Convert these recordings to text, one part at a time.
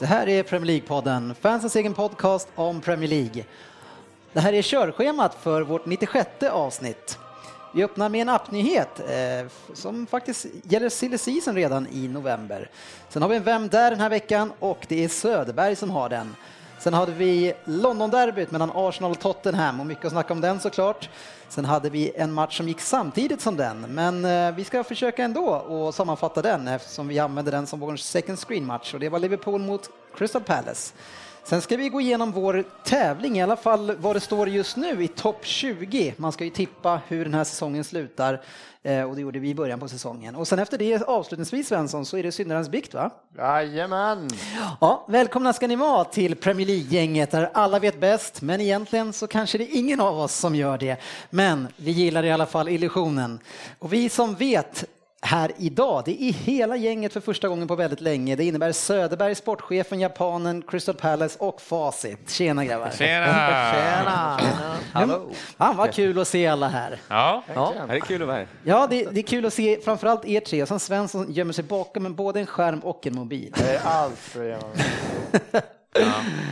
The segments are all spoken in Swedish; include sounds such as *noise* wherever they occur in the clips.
Det här är Premier League-podden, fansens egen podcast om Premier League. Det här är körschemat för vårt 96 avsnitt. Vi öppnar med en appnyhet eh, som faktiskt gäller silly season redan i november. Sen har vi en Vem där den här veckan och det är Söderberg som har den. Sen hade vi Londonderbyt mellan Arsenal och Tottenham och mycket att snacka om den såklart. Sen hade vi en match som gick samtidigt som den, men eh, vi ska försöka ändå och sammanfatta den eftersom vi använde den som vår second screen match och det var Liverpool mot Crystal Palace. Sen ska vi gå igenom vår tävling, i alla fall vad det står just nu i topp 20. Man ska ju tippa hur den här säsongen slutar eh, och det gjorde vi i början på säsongen. Och sen efter det avslutningsvis Svensson så är det syndarens bikt va? Jajamän! Ja, välkomna ska ni vara till Premier League-gänget där alla vet bäst, men egentligen så kanske det är ingen av oss som gör det. Men vi gillar i alla fall illusionen. Och vi som vet här idag. Det är hela gänget för första gången på väldigt länge. Det innebär Söderberg, sportchefen, japanen, Crystal Palace och Facit. Tjena grabbar! Tjena! Tjena! Hallå! Fan vad kul att se alla här. Ja, Ja, det är kul att vara här. Ja, det, det är kul att se framförallt er tre. Sen Svensson gömmer sig bakom både en skärm och en mobil. Det är allt för er.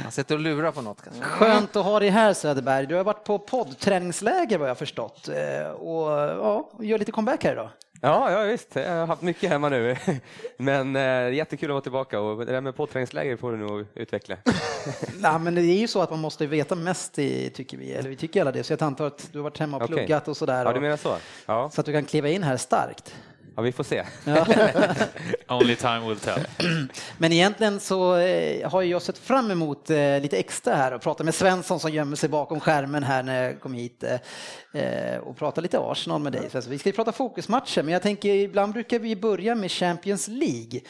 Han *laughs* sitter och lurar på något kanske. Skönt att ha dig här Söderberg. Du har varit på poddträningsläger vad jag förstått eh, och ja, gör lite comeback här idag. Ja, ja, visst. Jag har haft mycket hemma nu. *laughs* Men eh, jättekul att vara tillbaka och det där med påträningsläger får du nog utveckla. *laughs* Nej, men det är ju så att man måste veta mest i, tycker vi, eller vi tycker alla det. Så jag antar att du har varit hemma och Okej. pluggat och sådär. Ja, du menar så? Ja, Så att du kan kliva in här starkt. Ja vi får se. *laughs* only time will tell. *clears throat* Men egentligen så eh, har jag sett fram emot eh, lite extra här och prata med Svensson som gömmer sig bakom skärmen här när jag kom hit eh, och prata lite Arsenal med dig. Så vi ska ju prata fokusmatcher, men jag tänker ibland brukar vi börja med Champions League.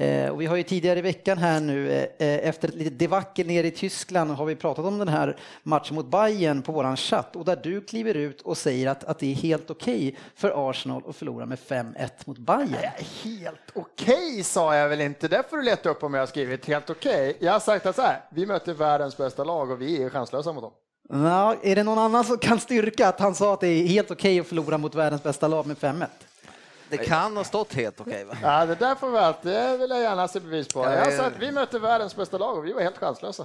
Eh, och vi har ju tidigare i veckan här nu eh, eh, efter ett litet debacle nere i Tyskland har vi pratat om den här matchen mot Bayern på våran chatt och där du kliver ut och säger att, att det är helt okej för Arsenal att förlora med 5-1 mot Bayern. Helt okej sa jag väl inte, det får du leta upp om jag har skrivit helt okej. Jag har sagt att så här, vi möter världens bästa lag och vi är chanslösa mot dem. Ja, är det någon annan som kan styrka att han sa att det är helt okej att förlora mot världens bästa lag med 5-1? Det kan ha stått helt okej va? Ja, det där får vi alltid, det vill jag gärna se bevis på. Ja, Jag att vi möter världens bästa lag och vi var helt chanslösa.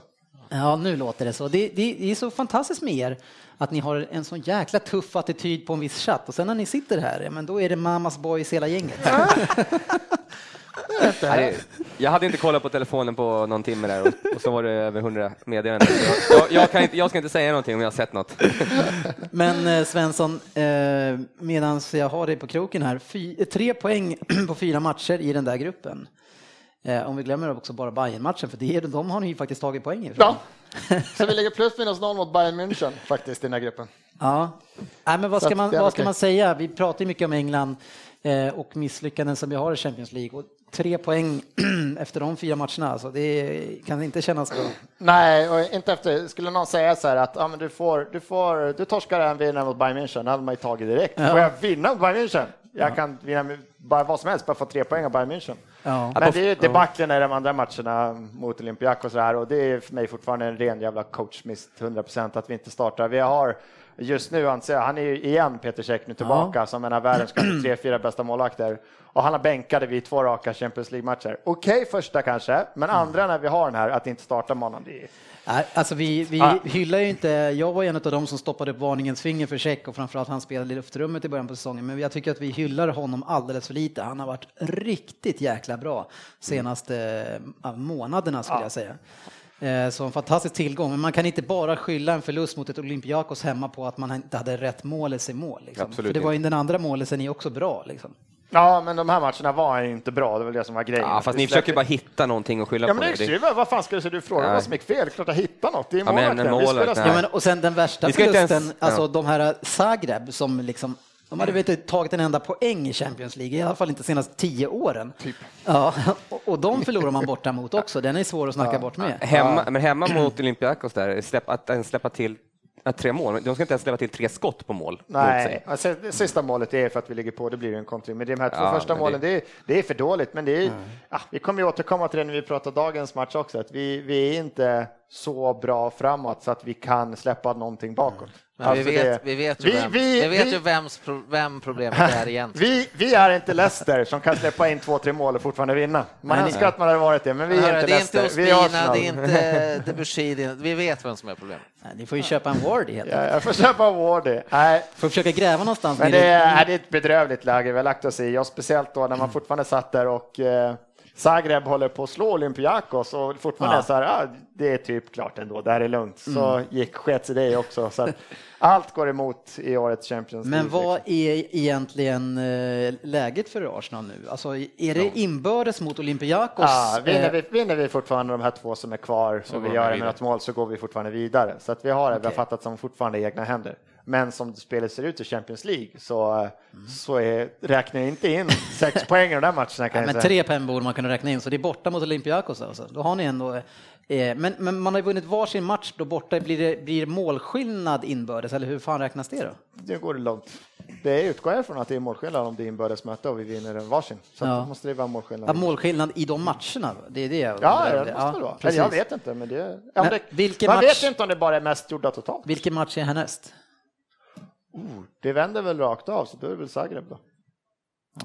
Ja, nu låter det så. Det, det, det är så fantastiskt med er att ni har en sån jäkla tuff attityd på en viss chatt och sen när ni sitter här, ja, men då är det mamas boys hela gänget. *laughs* *laughs* Nej, Jag hade inte kollat på telefonen på någon timme där och, och så var det över 100 meddelanden. Jag, jag, jag, kan inte, jag ska inte säga någonting om jag har sett något. Men eh, Svensson, eh, medan jag har dig på kroken här, fy, tre poäng *clears throat* på fyra matcher i den där gruppen. Eh, om vi glömmer också bara Bayern-matchen, för det är, de har ni ju faktiskt tagit poäng ifrån. Ja, så vi ligger plus minus noll mot Bayern München faktiskt i den här gruppen. Ja, Nej, men vad ska, man, vad ska man säga? Vi pratar ju mycket om England eh, och misslyckanden som vi har i Champions League. Och tre poäng *clears throat* efter de fyra matcherna, alltså, det kan inte kännas bra. Nej, och inte efter, skulle någon säga så här att ja, men du, får, du, får, du torskar en vinnare mot Bayern München, det hade man ju tagit direkt. Får jag vinna mot Bayern München? Jag kan vinna med bara vad som helst, bara få tre poäng av Bayern München. Ja. Men det är ju debaclen i de andra matcherna mot Olympiakos och, så här, och det är för mig fortfarande en ren jävla coachmiss, 100 procent att vi inte startar. Vi har just nu anser jag, han är ju igen Peter Cech nu tillbaka som en av världens kanske tre, fyra bästa målvakter. Och han har bänkade vid två raka Champions League-matcher. Okej första kanske, men andra när vi har den här, att inte starta med honom, det är Alltså vi, vi Ah. hyllar ju inte, jag var en av dem som stoppade upp varningens finger för Check och framförallt han spelade i luftrummet i början på säsongen. Men jag tycker att vi hyllar honom alldeles för lite. Han har varit riktigt jäkla bra senaste månaderna skulle jag säga. Eh, Så en fantastisk tillgång, men man kan inte bara skylla en förlust mot ett Olympiakos hemma på att man inte hade rätt målis i mål. Liksom. Absolut För det var ju den andra målisen är också bra. Liksom. Ja, men de här matcherna var ju inte bra, det var det som var grejen. Ja, fast ni försöker bara hitta någonting att skylla Ja, på. men det är ju, vad fan ska du säga? Du frågar vad som gick fel. Klart att hitta något. Det är Ja, målvakt, snabbt. Ja, men, och sen den värsta inte ens- förlusten, alltså ja. de här Zagreb som liksom de hade inte tagit en enda poäng i Champions League, i alla fall inte de senaste tio åren. Typ. Ja, och, och de förlorar man borta mot också, den är svår att snacka bort med. Hemma, men hemma mot Olympiakos där, släpp, att släppa till tre mål, de ska inte ens släppa till tre skott på mål. Nej, alltså, sista målet är för att vi ligger på, det blir ju en kontring. Men de här två Ja, första målen, det- det... är, det är för dåligt. Men det är, Mm. ja, vi kommer ju återkomma till det när vi pratar dagens match också, att vi, vi är inte så bra framåt så att vi kan släppa någonting bakåt. Men Alltså, vi, vet, det- vi vet ju, vi- vem, vi- vi vet ju vems, vem problemet är *laughs* egentligen. Vi, vi är inte Leicester som kan släppa in två, tre mål och fortfarande vinna. Man Nej, önskar att man hade varit det, men vi är Hörru, inte det är inte Leicester. Vi är Ospina, Arsenal. det är inte *laughs* Debussy, är, vi vet vem som är problemet. Nej, Ni får ju köpa en Wardy helt enkelt. Ja, jag får köpa Wardy. Nej, Får försöka gräva någonstans. Men det är, det är ett bedrövligt läge vi har lagt oss i, och speciellt då när man fortfarande satt där och eh, Zagreb håller på att slå Olympiakos och fortfarande Ja. så här, ah, det är typ klart ändå, det här är lugnt. Så gick sket sig det också. Så allt går emot i årets Champions League. Men vad liksom. är egentligen eh, läget för Arsenal nu? Alltså, är det inbördes mot Olympiakos? Ja, vinner, Eh, vi, vinner vi fortfarande de här två som är kvar Så och vi gör det vidare. med något mål så går vi fortfarande vidare. Så att vi har det, vi har fattat som fortfarande egna händer. Men som spelet ser ut i Champions League så, eh, så är, räknar jag inte in sex *laughs* poäng i de där matcherna kan Ja, men tre poäng borde man kunna räkna in, så det är borta mot Olympiakos alltså. Då har ni ändå... Eh, men, men man har ju vunnit varsin match då borta. Blir det blir målskillnad inbördes, eller hur fan räknas det då? Det går långt. Det utgår jag från att det är målskillnad om det är inbördes möte och vi vinner en varsin. Så Ja. måste det vara målskillnad. Ja, målskillnad i de matcherna, det är det jag Ja, ja, det måste det vara. precis. Jag vet inte, men det... Ja, Men det vilken man match- vet inte om det bara är mest gjorda totalt. Vilken match är härnäst? Det vänder väl rakt av, så då är det väl Zagreb då.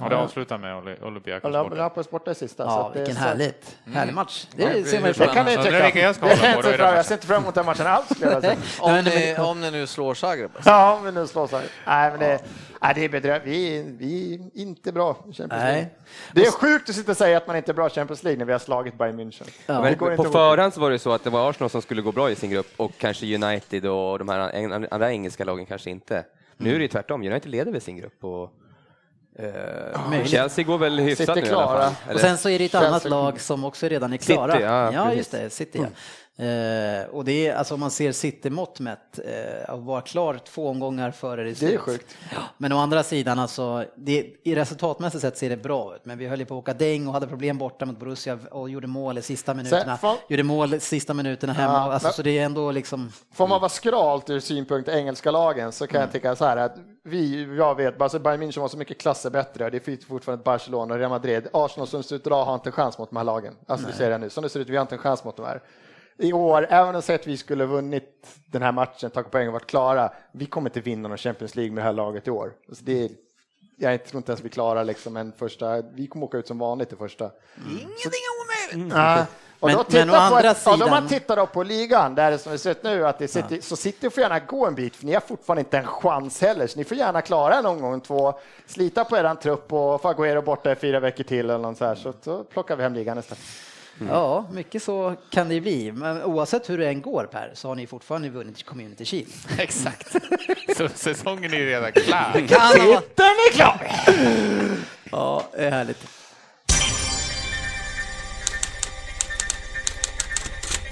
Ja, det avslutar med Olympiakos borta. Napoli borta i sista. Ja, att det är vilken så- härligt. Härlig match. Det Det ser man ju fram Det kan ni Ja, tycka. det är vilken jag ska Det jag inte är det fram- Jag ser inte fram emot den matchen alls. jag. *laughs* Om, ni, om ni nu slår Zagreb. Ja, om vi nu slår Zagreb. Nej, men det, nej, det är bedrövligt. Vi, är- vi är inte bra i Champions League. Nej. Det är sjukt att sitta och säga att man inte är bra i Champions League när vi har slagit Bayern München. Ja. Men går på inte förhand så var det så att det var Arsenal som skulle gå bra i sin grupp och kanske United och de här andra engelska lagen kanske inte. Nu är det tvärtom, United leder väl sin grupp och eh. Chelsea går väl hyfsat Sitter nu i alla klara. fall. Och sen så är det ett Chelsea. annat lag som också redan är City, klara. ja, ja precis. just det, City. Ja. Eh, och det är, alltså om man ser City-mått mätt, eh, att vara klar två omgångar före det Det är sjukt. Men å andra sidan, alltså, det, i resultatmässigt sett ser det bra ut. Men vi höll ju på att åka däng och hade problem borta mot Borussia och gjorde mål i sista minuterna. får- Gjorde mål i sista minuterna hemma. Ja, alltså, men- så det är ändå liksom... Får man vara skralt ur synpunkt engelska lagen så kan jag tycka så här att vi, jag vet, alltså Bayern München var så mycket klasser bättre. Det är fortfarande Barcelona och Real Madrid. Arsenal som ser ut idag har inte en chans mot de här lagen. Alltså det ser jag nu. Som det ser ut, vi har inte en chans mot de här. I år, även om att vi skulle vunnit den här matchen, tagit poäng och varit klara, vi kommer inte vinna någon Champions League med det här laget i år. Alltså det är, jag tror inte ens vi klarar liksom en första, vi kommer åka ut som vanligt i första. Ingenting omöjligt! Ja. Och Men- då men titta å andra på ja, sidan- man tittar då på ligan, där det som det ser ut nu, att det sitter, så City får gärna gå en bit, för ni har fortfarande inte en chans heller, så ni får gärna klara en omgång två, slita på eran trupp och få Agüero borta i fyra veckor till eller något så här, så då plockar vi hem ligan nästa. Ja, mycket så kan det ju bli. Men oavsett hur det än går Per, så har ni fortfarande vunnit Community Shield. *laughs* Exakt. *laughs* Så säsongen är ju redan klar. Titeln är klar! *laughs* Ja, det är härligt.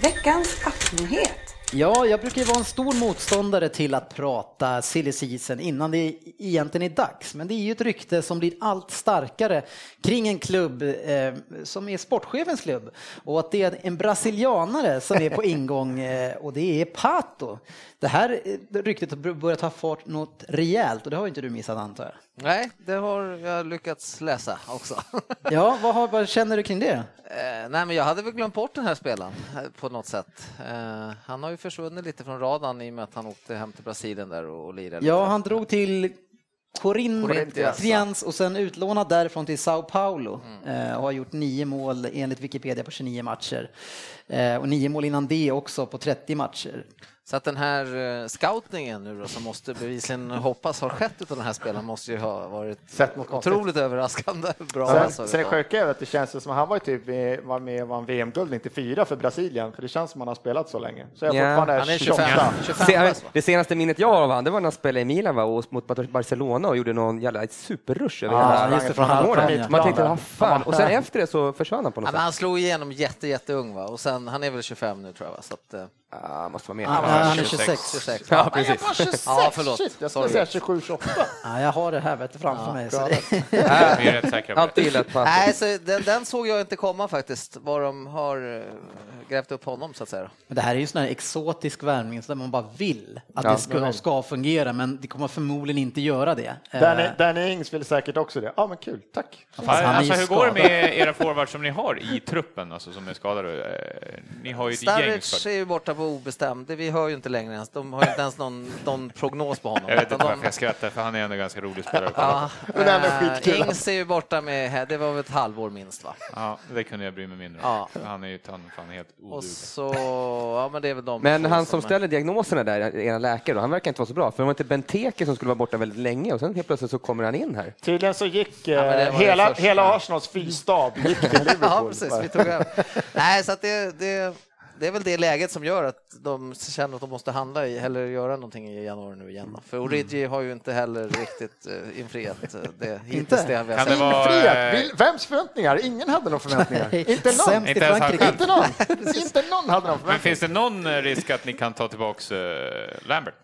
Veckans appnyhet. Ja, jag brukar ju vara en stor motståndare till att prata silly season innan det egentligen är dags. Men det är ju ett rykte som blir allt starkare kring en klubb eh, som är sportchefens klubb. Och att det är en brasilianare som är på *laughs* ingång eh, och det är Pato. Det här eh, ryktet har börjat ta fart något rejält och det har ju inte du missat antar jag. Nej, det har jag lyckats läsa också. *laughs* Ja, vad, har, vad känner du kring det? Eh, nej, men jag hade väl glömt bort den här spelaren eh, på något sätt. Eh, han har ju försvunnit lite från radarn i och med att han åkte hem till Brasilien där och, och lirade. Ja, lite. han drog till Corinthians. Och sen utlånad därifrån till Sao Paulo eh, och har gjort nio mål enligt Wikipedia på 29 matcher. Eh, och nio mål innan det också på 30 matcher. Så att den här eh, scoutningen nu då, som måste bevisligen hoppas har skett utav den här spelaren måste ju ha varit Sett något konstigt. otroligt överraskande bra. Sen, alltså, sen sjuka är att det känns som att han var, ju typ med, var med och vann VM-guld 94 för Brasilien, för det känns som att han har spelat så länge. Så jag är Ja, fortfarande Han är 28. 25, 25 Se, va? det senaste minnet jag har av honom, det var när han spelade i Milan va, och mot Barcelona och gjorde någon jävla ett superrush över Ja, hela just det, från halvplan, ja. Man tänkte, Ja. vad fan. Och sen efter det så försvann han på Ja, något men han sätt. slog igenom jätte, jätteung va? och sen, han är väl 25 nu tror jag. Va? Så att, Ah, måste vara med. Ja, han är 26. 26. Ja, precis. var 26! Ja, förlåt. Shit, jag skulle säga 27, 28. Ja, jag har det här vet du, framför mig. Så det, *laughs* Vi är rätt säkra på Alltid det. gillat Nej, så den, den såg jag inte komma faktiskt, var de har eh, grävt upp honom så att säga. men det här är ju sån här exotisk värmning så där man bara vill att Ja. det ska, ska fungera, men det kommer förmodligen inte göra det. Danny, Eh, Danny Ings vill säkert också det. Ja, men kul, tack. fast han är Alltså, hur går det med era forwards som ni har i truppen, alltså, som är skadade? Eh, Ni har ju ett gäng. Är ju borta på obestämd, det vi hör ju inte längre ens. De har ju inte ens någon, någon prognos på honom. Jag vet inte de- varför jag skrattar, för han är ändå ganska rolig spelare. Ja, eh, skitkul. Ings är ju borta med, det var väl ett halvår minst va? Ja, det kunde jag bry mig mindre om. Ja. Han är ju fan fan helt Och oduglig. så, ja men det är väl de Men han som ställer diagnoserna där, era läkare, då, han verkar inte vara så bra. För det var inte Benteke som skulle vara borta väldigt länge och sen helt plötsligt så kommer han in här. Tydligen så gick eh, var det hela, första. hela Arsenals fyrstab gick till *laughs* Liverpool. Ja, precis. Vi tog över. Nej, så att det, det, det är väl det läget som gör att de känner att de måste handla i, eller göra någonting i januari nu igen. För Origi har ju inte heller riktigt uh, infriat eh, det hittills det har Kan det vara- Infriat! Vill- Vems förväntningar? Ingen hade några förväntningar. inte någon. Inte ens han Frankrike. Inte någon. *laughs* inte någon hade några Men förväntningar. finns det någon eh, risk att ni kan ta tillbaks eh, Lambert?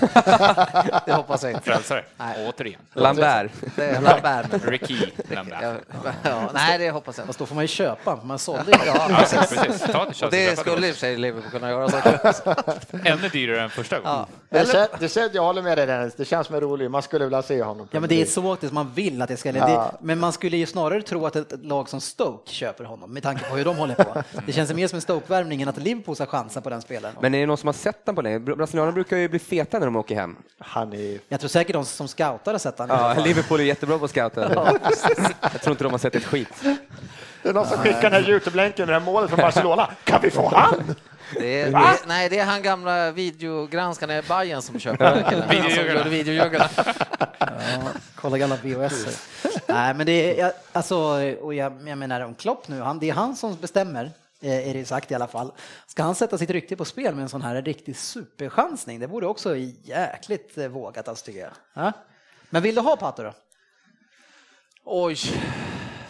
*laughs* Det hoppas jag inte. Frälsare? Nej. Återigen. Lambert. Det är Lambert. Ricky Lambert. Ja, ja, nej, det hoppas jag inte. Fast då får man ju köpa, man sålde ju. Ja, Ja, precis. precis. Ta det köpa skulle i och det. för sig Liverpool kunna göra. Så. *laughs* Ännu dyrare än första gången. Ja. Det, Eller, känns, det känns, jag håller med dig Dennis, det känns som en rolig, man skulle vilja se honom. Ja, men det är så åktigt man vill att det ska... Ja. Det, men man skulle ju snarare tro att ett, ett lag som Stoke köper honom med tanke på hur de håller på. Det känns mer som en Stoke-värvning än att Liverpool ska chansa på den spelaren. Men är det någon som har sett den på länge? Brasilianerna brukar ju bli feta när de åker hem. Han är... Jag tror säkert de som scoutar har sett honom. Ja. Liverpool är jättebra på att scouta. Jag tror inte de har sett ett skit. Det är någon som skickar den här Youtube-länken, det här målet från Barcelona. Kan vi få han? det är, det, nej, det är han gamla videogranskarna i Bayern som köper Videojuggarna. videojuggarna. Ja, kolla gamla VHS. Nej, men det är alltså, och jag, jag menar om Klopp nu, han, det är han som bestämmer. Eh, Är det sagt i alla fall. Ska han sätta sitt rykte på spel med en sån här riktig superchansning? Det vore också jäkligt eh, vågat alltså, tycker jag. Ja? Men vill du ha Pato då? Oj,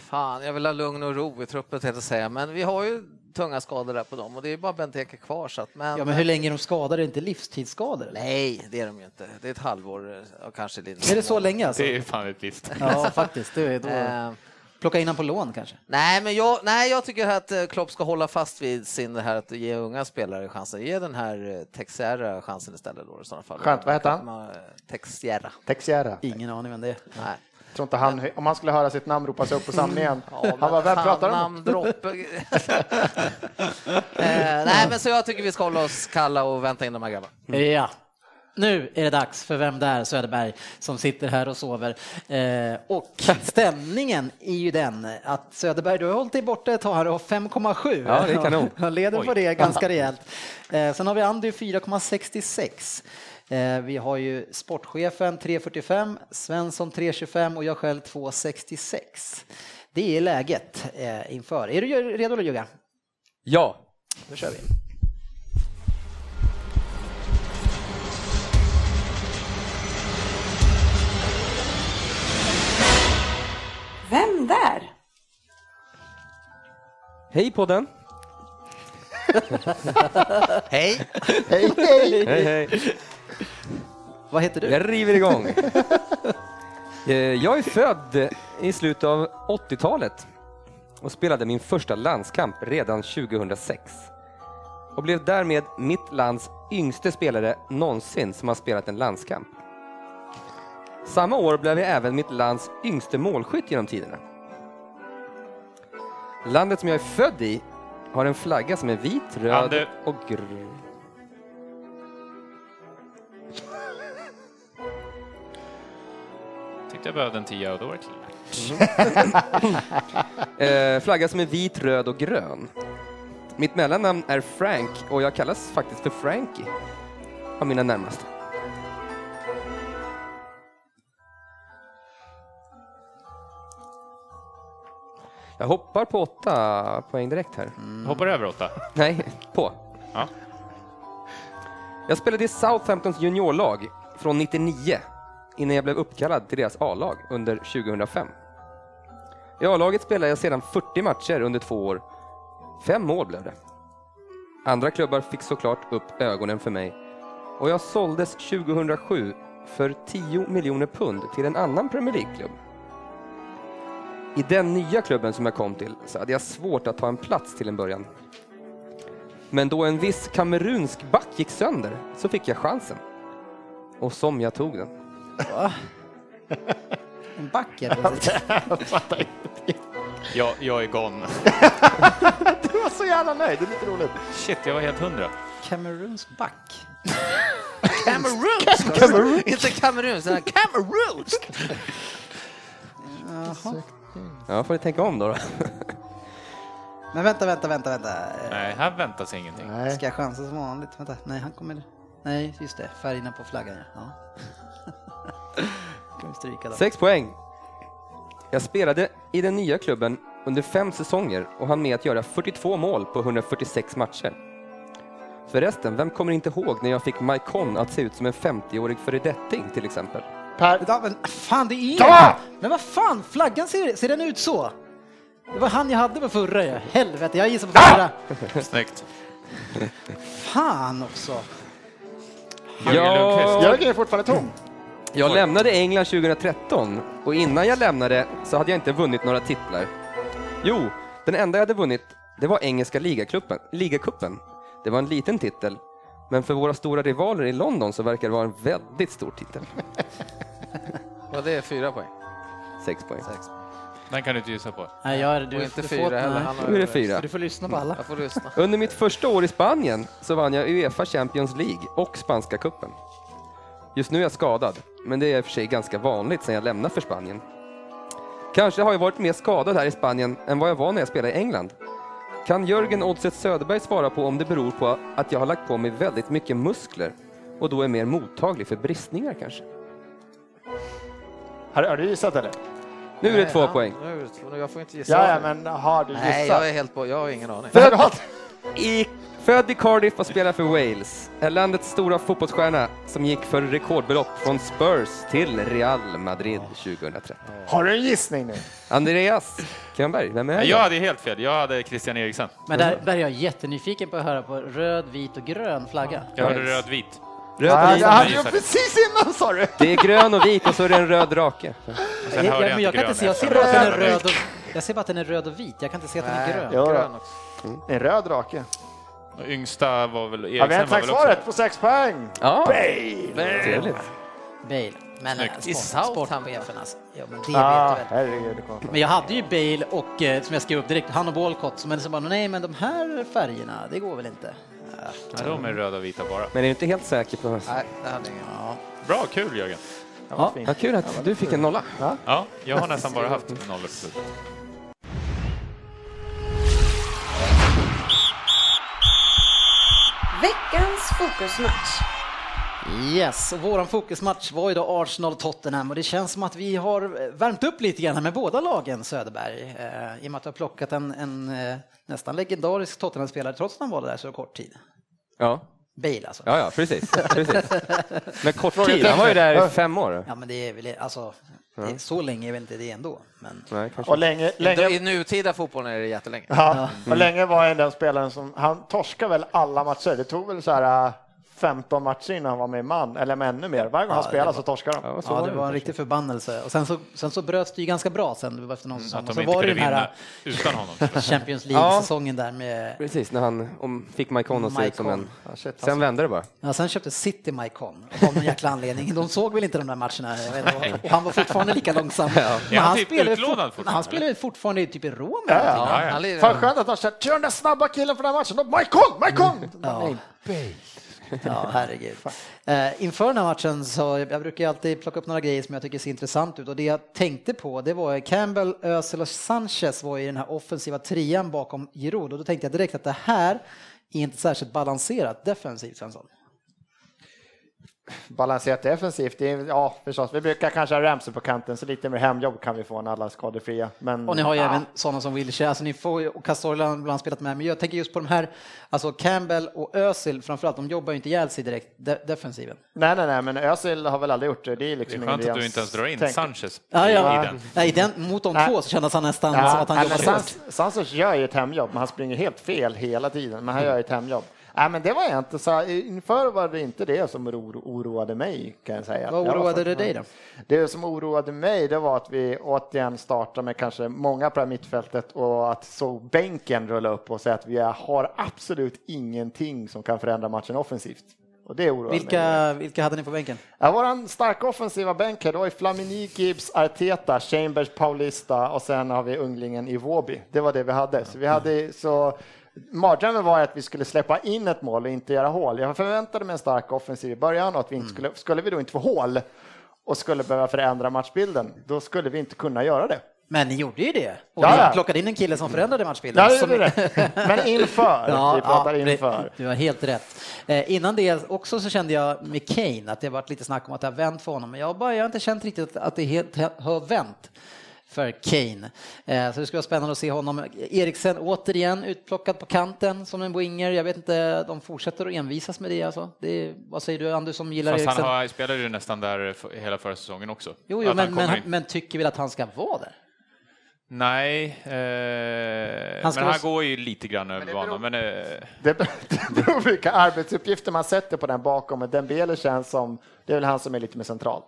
fan, jag vill ha lugn och ro i truppen tänkte jag säga, men vi har ju tunga skador där på dem och det är bara Benteke kvar så att, men, Ja, men hur länge är de skadade? Är det inte livstidsskador? Nej, det är de ju inte. Det är ett halvår eh, och kanske lite. Är det så länge alltså? Det är fan ett livs. Ja, faktiskt. Det är då... Eh, Plocka in honom på lån kanske? nej, men jag, nej, jag tycker att eh, Klopp ska hålla fast vid sin det här att ge unga spelare chansen. Ge den här eh, Texera chansen istället då i sådana fall. Skönt, vad heter han? Man- Texera. Texiera. Ingen aning vem det är. Nej. Jag tror inte han, om han skulle höra sitt namn ropas upp på samlingen. *laughs* Ja, han men var vem pratar om? namndropp. *laughs* eh, nej, men så jag tycker vi ska hålla oss kalla och vänta in de här grabbarna. Ja. Nu är det dags för Vem där Söderberg som sitter här och sover. Eh, och *laughs* stämningen är ju den att Söderberg, du har hållit dig borta ett tag här och har 5,7. Ja, det är kanon. Han *laughs* leder på Oj. det *laughs* ganska rejält. Eh, sen har vi Andy 4,66. Eh, vi har ju sportchefen 3,45, Svensson 3,25 och jag själv 2,66. Det är läget eh, inför. Är du redo då Jugga? Ja. Då kör vi. Vem där? Hej podden. *laughs* Hej! Hej, hej! Hej, hej. Vad heter du? Jag river igång. Eh, Jag är född i slutet av 80-talet och spelade min första landskamp redan 2006 och blev därmed mitt lands yngste spelare någonsin som har spelat en landskamp. Samma år blev jag även mitt lands yngste målskytt genom tiderna. Landet som jag är född i har en flagga som är vit, röd Ande. och grön. Tyckte jag behövde en tia och då var det klart. *laughs* Eh, flagga som är vit, röd och grön. Mitt mellannamn är Frank och jag kallas faktiskt för Frankie av mina närmaste. Jag hoppar på åtta poäng direkt här. Hoppar över åtta. *laughs* Nej, på. Ja. Jag spelade i Southamptons juniorlag från 99 innan jag blev uppkallad till deras A-lag under 2005. I A-laget spelade jag sedan 40 matcher under två år. Fem mål blev det. Andra klubbar fick såklart upp ögonen för mig och jag såldes 2007 för 10 miljoner pund till en annan Premier League-klubb. I den nya klubben som jag kom till så hade jag svårt att ta en plats till en början. Men då en viss kamerunsk back gick sönder så fick jag chansen. Och som jag tog den. En back är det. *laughs* Jag, jag är gone. *laughs* Du var så jävla nöjd, det är lite roligt. Shit, jag var helt hundra. Kameruns back. *laughs* Kamerunsk! Inte kamerunsk, utan kamerunsk! Jaha. Ja, får ni tänka om då. då. *laughs* Men vänta, vänta, vänta, vänta. Nej, här väntas ingenting. Nej. Ska jag chansa som vanligt? Vänta, nej han kommer... Nej, just det, färgerna på flaggan ja. ja. kan vi stryka dem. Sex poäng. Jag spelade i den nya klubben under fem säsonger och hann med att göra 42 mål på 146 matcher. Förresten, vem kommer inte ihåg när jag fick Maikon att se ut som en 50-årig föredetting till exempel? Per, Ja, men fan, det är Ta! Men vad fan, flaggan ser, ser den ut så? Det var han jag hade på förra ju. Helvete, jag gissar på förra. Snyggt. Fan också. Jörgen är fortfarande tom. Jag lämnade England 2013 och innan jag lämnade så hade jag inte vunnit några titlar. Jo, den enda jag hade vunnit det var engelska ligacupen. ligacupen. Det var en liten titel, men för våra stora rivaler i London så verkar det vara en väldigt stor titel. *laughs* *laughs* Och det är fyra poäng. Sex poäng. Den kan du inte gissa på. Nej, jag, Och du, inte du fyra får, heller. nej. Han har Nu är det fyra. Du får lyssna på alla. Jag får lyssna. *laughs* Under mitt första år i Spanien så vann jag Uefa Champions League och Spanska cupen. Just nu är jag skadad, men det är i och för sig ganska vanligt sedan jag lämnade för Spanien. Kanske har jag varit mer skadad här i Spanien än vad jag var när jag spelade i England. Kan Jörgen Oddset Söderberg svara på om det beror på att jag har lagt på mig väldigt mycket muskler och då är mer mottaglig för bristningar kanske? Har, har du gissat eller? Nu är det Nej, två poäng. Nu är det två. Jag får inte gissa. Ja, ja, men har du Nej, gissat? jag är helt på. Jag har ingen aning. Förlåt! I, född i Cardiff och spelar för Wales, är landets stora fotbollsstjärna som gick för rekordbelopp från Spurs till Real Madrid 2013. Har du en gissning nu? Andreas Könberg, vem är Nej, det? Jag hade helt fel. Jag hade Christian Eriksen. Men där, där är jag jättenyfiken på att höra på röd, vit och grön flagga. Jag hade röd-vit. Röd Ja, och det vit. hade gissade. jag precis innan sa du! Det är grön och vit och så är det en röd drake. Sen jag, hörde jag, men jag kan inte se, jag ser bara att den är röd och, jag ser bara att den är röd och vit. Jag kan inte se att den är grön. Ja, grön också. En röd drake. Och Yngsta var väl Har vi Eriksen inte sagt svaret på sex poäng? Ja, Bale! trevligt. Bale. Men Snyggt. I sport, sportchefen alltså. Ja, men det Ja, vet du väl. herregud. Men jag hade ju Bale och, eh, som jag skrev upp direkt, han och Walcott, men så bara, nej men de här färgerna, det går väl inte. Ja, de är röda och vita bara. Men är du inte helt säker på... Nej, det hade ingen. Ja. Bra, kul Jörgen. Ja. Ja, kul att du fick en nolla. Ja, jag har nästan bara haft nollor på slutet. Veckans fokusmatch. Yes, och våran fokusmatch var ju då Arsenal-Tottenham och det känns som att vi har värmt upp lite grann med båda lagen, Söderberg. Eh, I och med att du har plockat en, en eh, nästan legendarisk Tottenham-spelare trots att han var där så kort tid. Ja, Bale alltså. ja, ja precis. precis. *laughs* Men kort tid, han var ju där i fem år. Ja, men det är väl, alltså, det är, så länge är väl inte det ändå. Men Nej, kanske. Och länge, länge, I nutida fotbollen är det jättelänge. ja, och länge var han den spelaren som, han torskade väl alla matcher. Det tog väl så här 15 matcher innan han var med i man, eller med ännu mer. Varje gång han det spelade var- så torskade han. Ja, så ja, var det var en riktig förbannelse. Och sen så, sen så bröts det ju ganska bra sen, efter någon säsong. Att de så inte var det den här utan honom. *laughs* Champions League-säsongen där med Precis, när han om, fick Maikon att se ut som en... Ja, shit, alltså. Sen vände det bara. Ja, sen köpte City Maikon av någon jäkla anledning. De såg väl inte de där matcherna. Vet han var fortfarande lika långsam. *laughs* Men han typ spelade fortfarande, Han spelade fortfarande typ i Rom. Ja, ja. Ja, ja. Han Fan skönt att de säger, kör den där snabba killen för den här matchen. Då, Maikon, Maikon! Ja. *laughs* Ja, herregud. Eh, inför den här matchen så jag brukar ju alltid plocka upp några grejer som jag tycker ser intressant ut och det jag tänkte på det var Campbell, Özil och Sanchez var i den här offensiva trian bakom Giroud och då tänkte jag direkt att det här är inte särskilt balanserat defensivt Svensson. Balanserat defensivt. Det är, ja, förstås. Vi brukar kanske ha Ramsey på kanten, så lite mer hemjobb kan vi få när alla är skadefria. Men, Och ni har ju ja, även sådana som Wilshere, alltså ni får ju, och Cazorla har ibland spelat med, men jag tänker just på de här, alltså Campbell och Özil framförallt, de jobbar ju inte ihjäl sig direkt de, defensiven. Nej, nej, nej, men Özil har väl aldrig gjort det. Det är Det liksom är skönt att du inte ens drar in tänk- Sanchez Ja, ja. i den. Nej, den, mot de Nej. två så kändes han nästan Ja, som att han nej, hårt. Sans- Sanchez gör ju ett hemjobb, men han springer helt fel hela tiden. Men han gör ett hemjobb. Nej, men det var jag inte så. Inför var det inte det som oro, oroade mig kan jag säga. Vad oroade det dig då? Det som oroade mig det var att vi återigen startar med kanske många på mittfältet och att så bänken rulla upp och säga att vi har absolut ingenting som kan förändra matchen offensivt. Och det mig. Vilka, vilka hade ni på bänken? Ja, våran starka offensiva bänk här då är Flamini, Gibbs, Arteta, Chambers, Paulista och sen har vi unglingen Iwobi. Det var det vi hade. Så vi hade så Mardrömmen var att vi skulle släppa in ett mål och inte göra hål. Jag förväntade mig en stark offensiv i början och att vi inte skulle, skulle vi då inte få hål och skulle behöva förändra matchbilden, då skulle vi inte kunna göra det. Men ni gjorde ju det. Och Ja, ja. plockade in en kille som förändrade matchbilden. Ja, det som- det. Men inför. *laughs* vi pratar det- inför. Du har helt rätt. Eh, innan det också så kände jag med Kane att det varit lite snack om att det har vänt för honom, men jag bara, jag har inte känt riktigt att det helt har vänt för Kane. Eh, så det skulle vara spännande att se honom. Eriksen återigen utplockad på kanten som en winger. Jag vet inte, de fortsätter att envisas med det alltså. Det vad säger du, Anders som gillar Fast Eriksen? han har, spelade ju nästan där för, hela förra säsongen också. Jo, jo men, men, men tycker väl att han ska vara där? Nej, eh, Han ska men han går ju lite grann över banan. Men, eh, *laughs* Det beror på vilka arbetsuppgifter man sätter på den bakom. Men Dembele känns som, det är väl han som är lite mer central.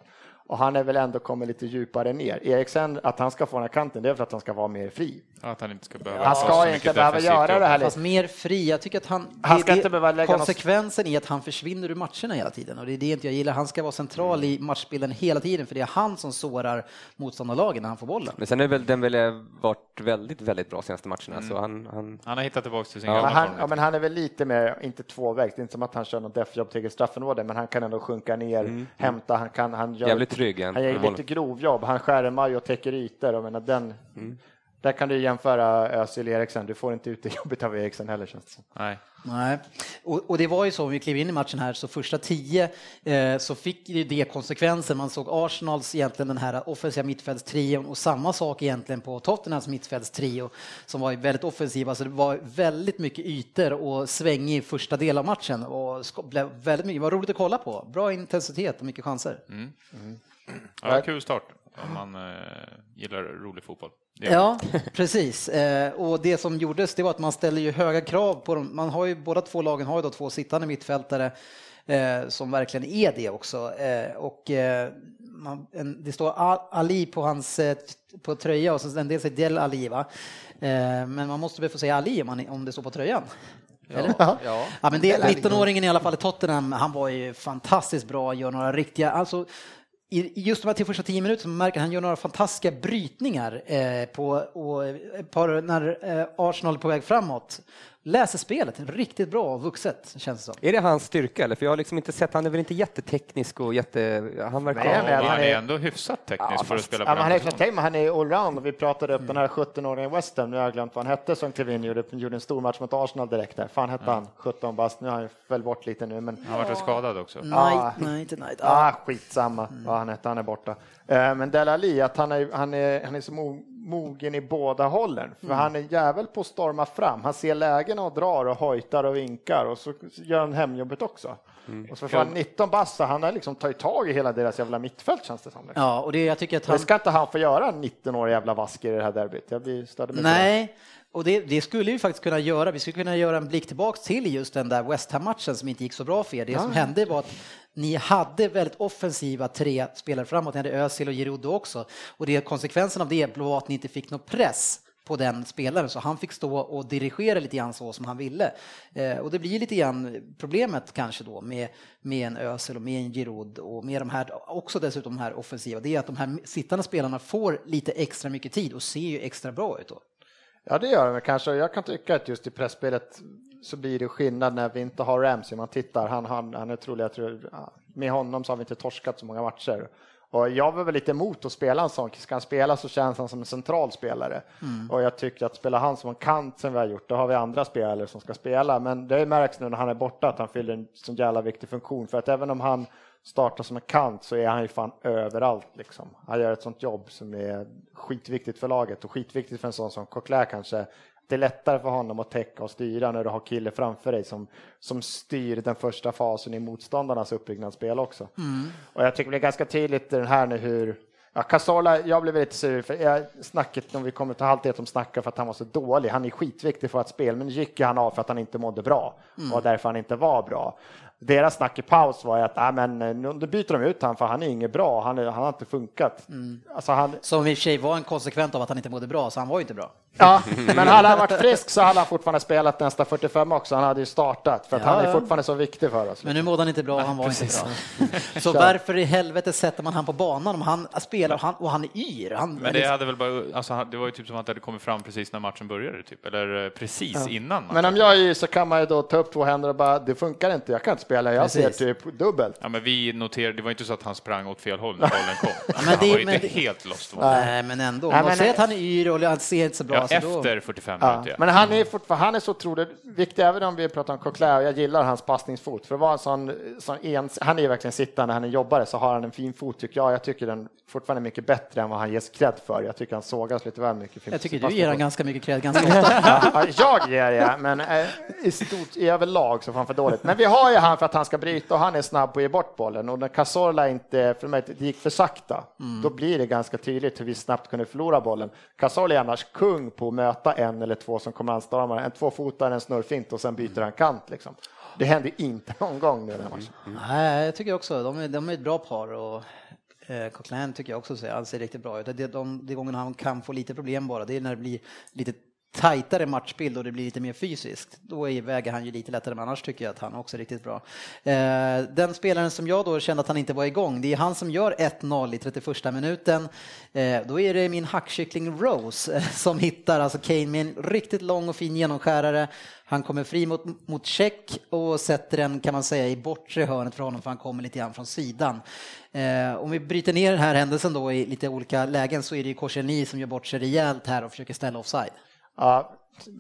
Och han är väl ändå kommit lite djupare ner. Eriksen, att han ska få den här kanten, det är för att han ska vara mer fri att han inte ska behöva Han ska inte behöva göra det här. Fast mer fri. Jag tycker att han... Han ska det- inte behöva lägga något- Konsekvensen är att han försvinner ur matcherna hela tiden och det är det inte jag gillar. Han ska vara central i matchbilden hela tiden för det är han som sårar motståndarlagen när han får bollen. Men sen är väl Dembele varit väldigt, väldigt bra senaste matcherna, så han, han Han har hittat tillbaka till sin Ja. Gamla han, form. ja, men han är väl lite mer, inte tvåvägs, det är inte som att han kör något deffjobb till eget straffområde, men han kan ändå sjunka ner, hämta, han kan, han gör, jävligt trygg. Han, gör lite grovjobb, han skärmar och täcker ytor, och menar den, där kan du jämföra Özil Eriksen, du får inte ut det *laughs* jobbet av Eriksen heller känns det som. Nej. Nej, och, och det var ju så, om vi klev in i matchen här, så första tio eh, så fick ju det konsekvenser. Man såg Arsenals egentligen den här offensiva mittfältstrion och samma sak egentligen på Tottenhams mittfältstrio som var väldigt offensiva. Så det var väldigt mycket ytor och svängig första del av matchen och blev väldigt mycket, det var roligt att kolla på. Bra intensitet och mycket chanser. Ja, kul start om man eh, gillar rolig fotboll. Ja, *laughs* *laughs* precis. Eh, och det som gjordes det var att man ställer ju höga krav på dem. Man har ju, båda två lagen har ju då två sittande mittfältare eh, som verkligen är det också. Och man, en, det står Ali på hans på tröja och så en del säger Del Ali va? Men man måste väl få säga Ali om, man, om det står på tröjan. Eller? Ja. Ja, men det, 19-åringen i alla fall i Tottenham, han var ju fantastiskt bra, gör några riktiga, alltså i just de här första tio minuterna märker han gör några fantastiska brytningar eh, på, och eh, par, när eh, Arsenal är på väg framåt. Läser spelet riktigt bra och vuxet känns det som. Är det hans styrka eller? För jag har liksom inte sett, han är väl inte jätteteknisk och jätte... Han verkar... Nej, men Han han är ändå hyfsat teknisk Ja, för att spela Ja, på men han, den är, han är allround och vi pratade upp den här 17-åringen i Western, nu har jag glömt vad han hette, som klev in gjorde, gjorde en stor match mot Arsenal direkt där. Fan hette han? 17 bast, nu har han väl bort lite nu men Han har varit skadad också. Night, night, night. Ja. Ah, skitsamma vad han hette, han är borta. Eh, Men Dele Alli, att han är, han är, han är så mogen i båda hållen. För han är jävel på att storma fram. Han ser lägena och drar och hojtar och vinkar och så gör han hemjobbet också. Och så får han 19 bast, så han har liksom tagit tag i hela deras jävla mittfält känns det som. liksom. ja, och det, jag tycker att han... Men ska inte han få göra en 19-årig jävla vask i det här derbyt? Jag blir mig på det. Och det, det skulle vi faktiskt kunna göra. Vi skulle kunna göra en blick tillbaks till just den där West Ham-matchen som inte gick så bra för er. Det som hände var att ni hade väldigt offensiva tre spelare framåt. Ni hade Özil och Giroud också. Och det, konsekvensen av det var att ni inte fick någon press på den spelaren, så han fick stå och dirigera lite grann så som han ville. Eh, och det blir lite grann problemet kanske då med, med en Özil och med en Giroud och med de här, också dessutom de här offensiva, det är att de här sittande spelarna får lite extra mycket tid och ser ju extra bra ut då. Ja, det gör det kanske. Jag kan tycka att just i pressspelet så blir det skillnad när vi inte har Ramsey. Man tittar, han, han, han är trolig, jag tror, med honom så har vi inte torskat så många matcher. Och jag var väl lite emot att spela en sån. Ska han spela så känns han som en central spelare. Mm. Och jag tycker att spela han som en kant som vi har gjort, då har vi andra spelare som ska spela. Men det märks nu när han är borta att han fyller en så jävla viktig funktion. För att även om han startar som en kant så är han ju fan överallt liksom. Han gör ett sånt jobb som är skitviktigt för laget och skitviktigt för en sån som Coquelin kanske det är lättare för honom att täcka och styra när du har kille framför dig som, som styr den första fasen i motståndarnas uppbyggnadsspel också. Mm. Och jag tycker det är ganska tydligt i den här nu hur Ja, Casola, jag blev lite sur för jag, snacket om vi kommer till halvtid om snackar för att han var så dålig. Han är skitviktig för att spel, men gick han av för att han inte mådde bra mm. och därför han inte var bra. Deras snack i paus var att ah, men, nu byter de ut han för han är inget bra, han, är, han har inte funkat. Mm. Alltså, han... Som i och för sig var en konsekvent av att han inte mådde bra, så han var ju inte bra. Ja, *laughs* men hade han varit frisk så hade han fortfarande spelat nästa 45 också. Han hade ju startat för att ja, han är fortfarande så viktig för oss. Men nu mådde han inte bra och han var Precis. inte bra. *laughs* Så varför i helvete sätter man han på banan om han spelar och han, och han är yr? Han, men det hade väl bara, alltså, det var ju typ som att det hade kommit fram precis när matchen började, typ, eller eh, precis ja. innan. Matchen. Men om jag är yr så kan man ju då ta upp två händer och bara, det funkar inte, jag kan inte spela, jag precis. ser typ dubbelt. Ja, men vi noterade, det var inte så att han sprang åt fel håll när bollen kom. *laughs* Ja, men det, han var ju inte det, helt lost. Nej, men ändå. Nej, men, säger att han är yr och han ser inte så bra. Ja, efter 45 45 ja. minuter. Men han är fortfarande, han är så otroligt viktig, även om vi pratar om Coquelin, och jag gillar hans passningsfot, för att vara en sån, sån ens, han är ju verkligen sittande, han är jobbare, så har han en fin fot tycker jag. Jag tycker den fortfarande är mycket bättre än vad han ges cred för. Jag tycker han sågas lite väl mycket. Jag tycker du ger han ganska mycket cred ganska *laughs* ofta. ja, jag ger det, men eh, i stort, i överlag så får han för dåligt. Men vi har ju han för att han ska bryta och han är snabb på att ge bort bollen och när Cazorla inte, för mig, det gick för sakta, mm. då blir det ganska tydligt hur vi snabbt kunde förlora bollen. Cazorla är annars kung på att möta en eller två som kommer anstorma, en tvåfotare, en snurrfint och sen byter han kant liksom. Det händer inte någon gång nu den här matchen. Mm, mm. Nej, jag tycker också, de är, de är ett bra par och eh, Coquelin tycker jag också ser, han ser riktigt bra ut. Det, de, de gångerna han kan få lite problem bara, det är när det blir lite tajtare matchbild och det blir lite mer fysiskt, då väger han ju lite lättare, men annars tycker jag att han också är riktigt bra. Eh, den spelaren som jag då kände att han inte var igång, det är han som gör 1-0 i 31 minuten. Eh, då är det min hackkyckling Rose eh, som hittar alltså Kane med en riktigt lång och fin genomskärare. Han kommer fri mot, mot check och sätter den kan man säga i bortre hörnet för honom för han kommer lite grann från sidan. Eh, om vi bryter ner den här händelsen då i lite olika lägen så är det ju Korselny som gör bort sig rejält här och försöker ställa offside. Ja,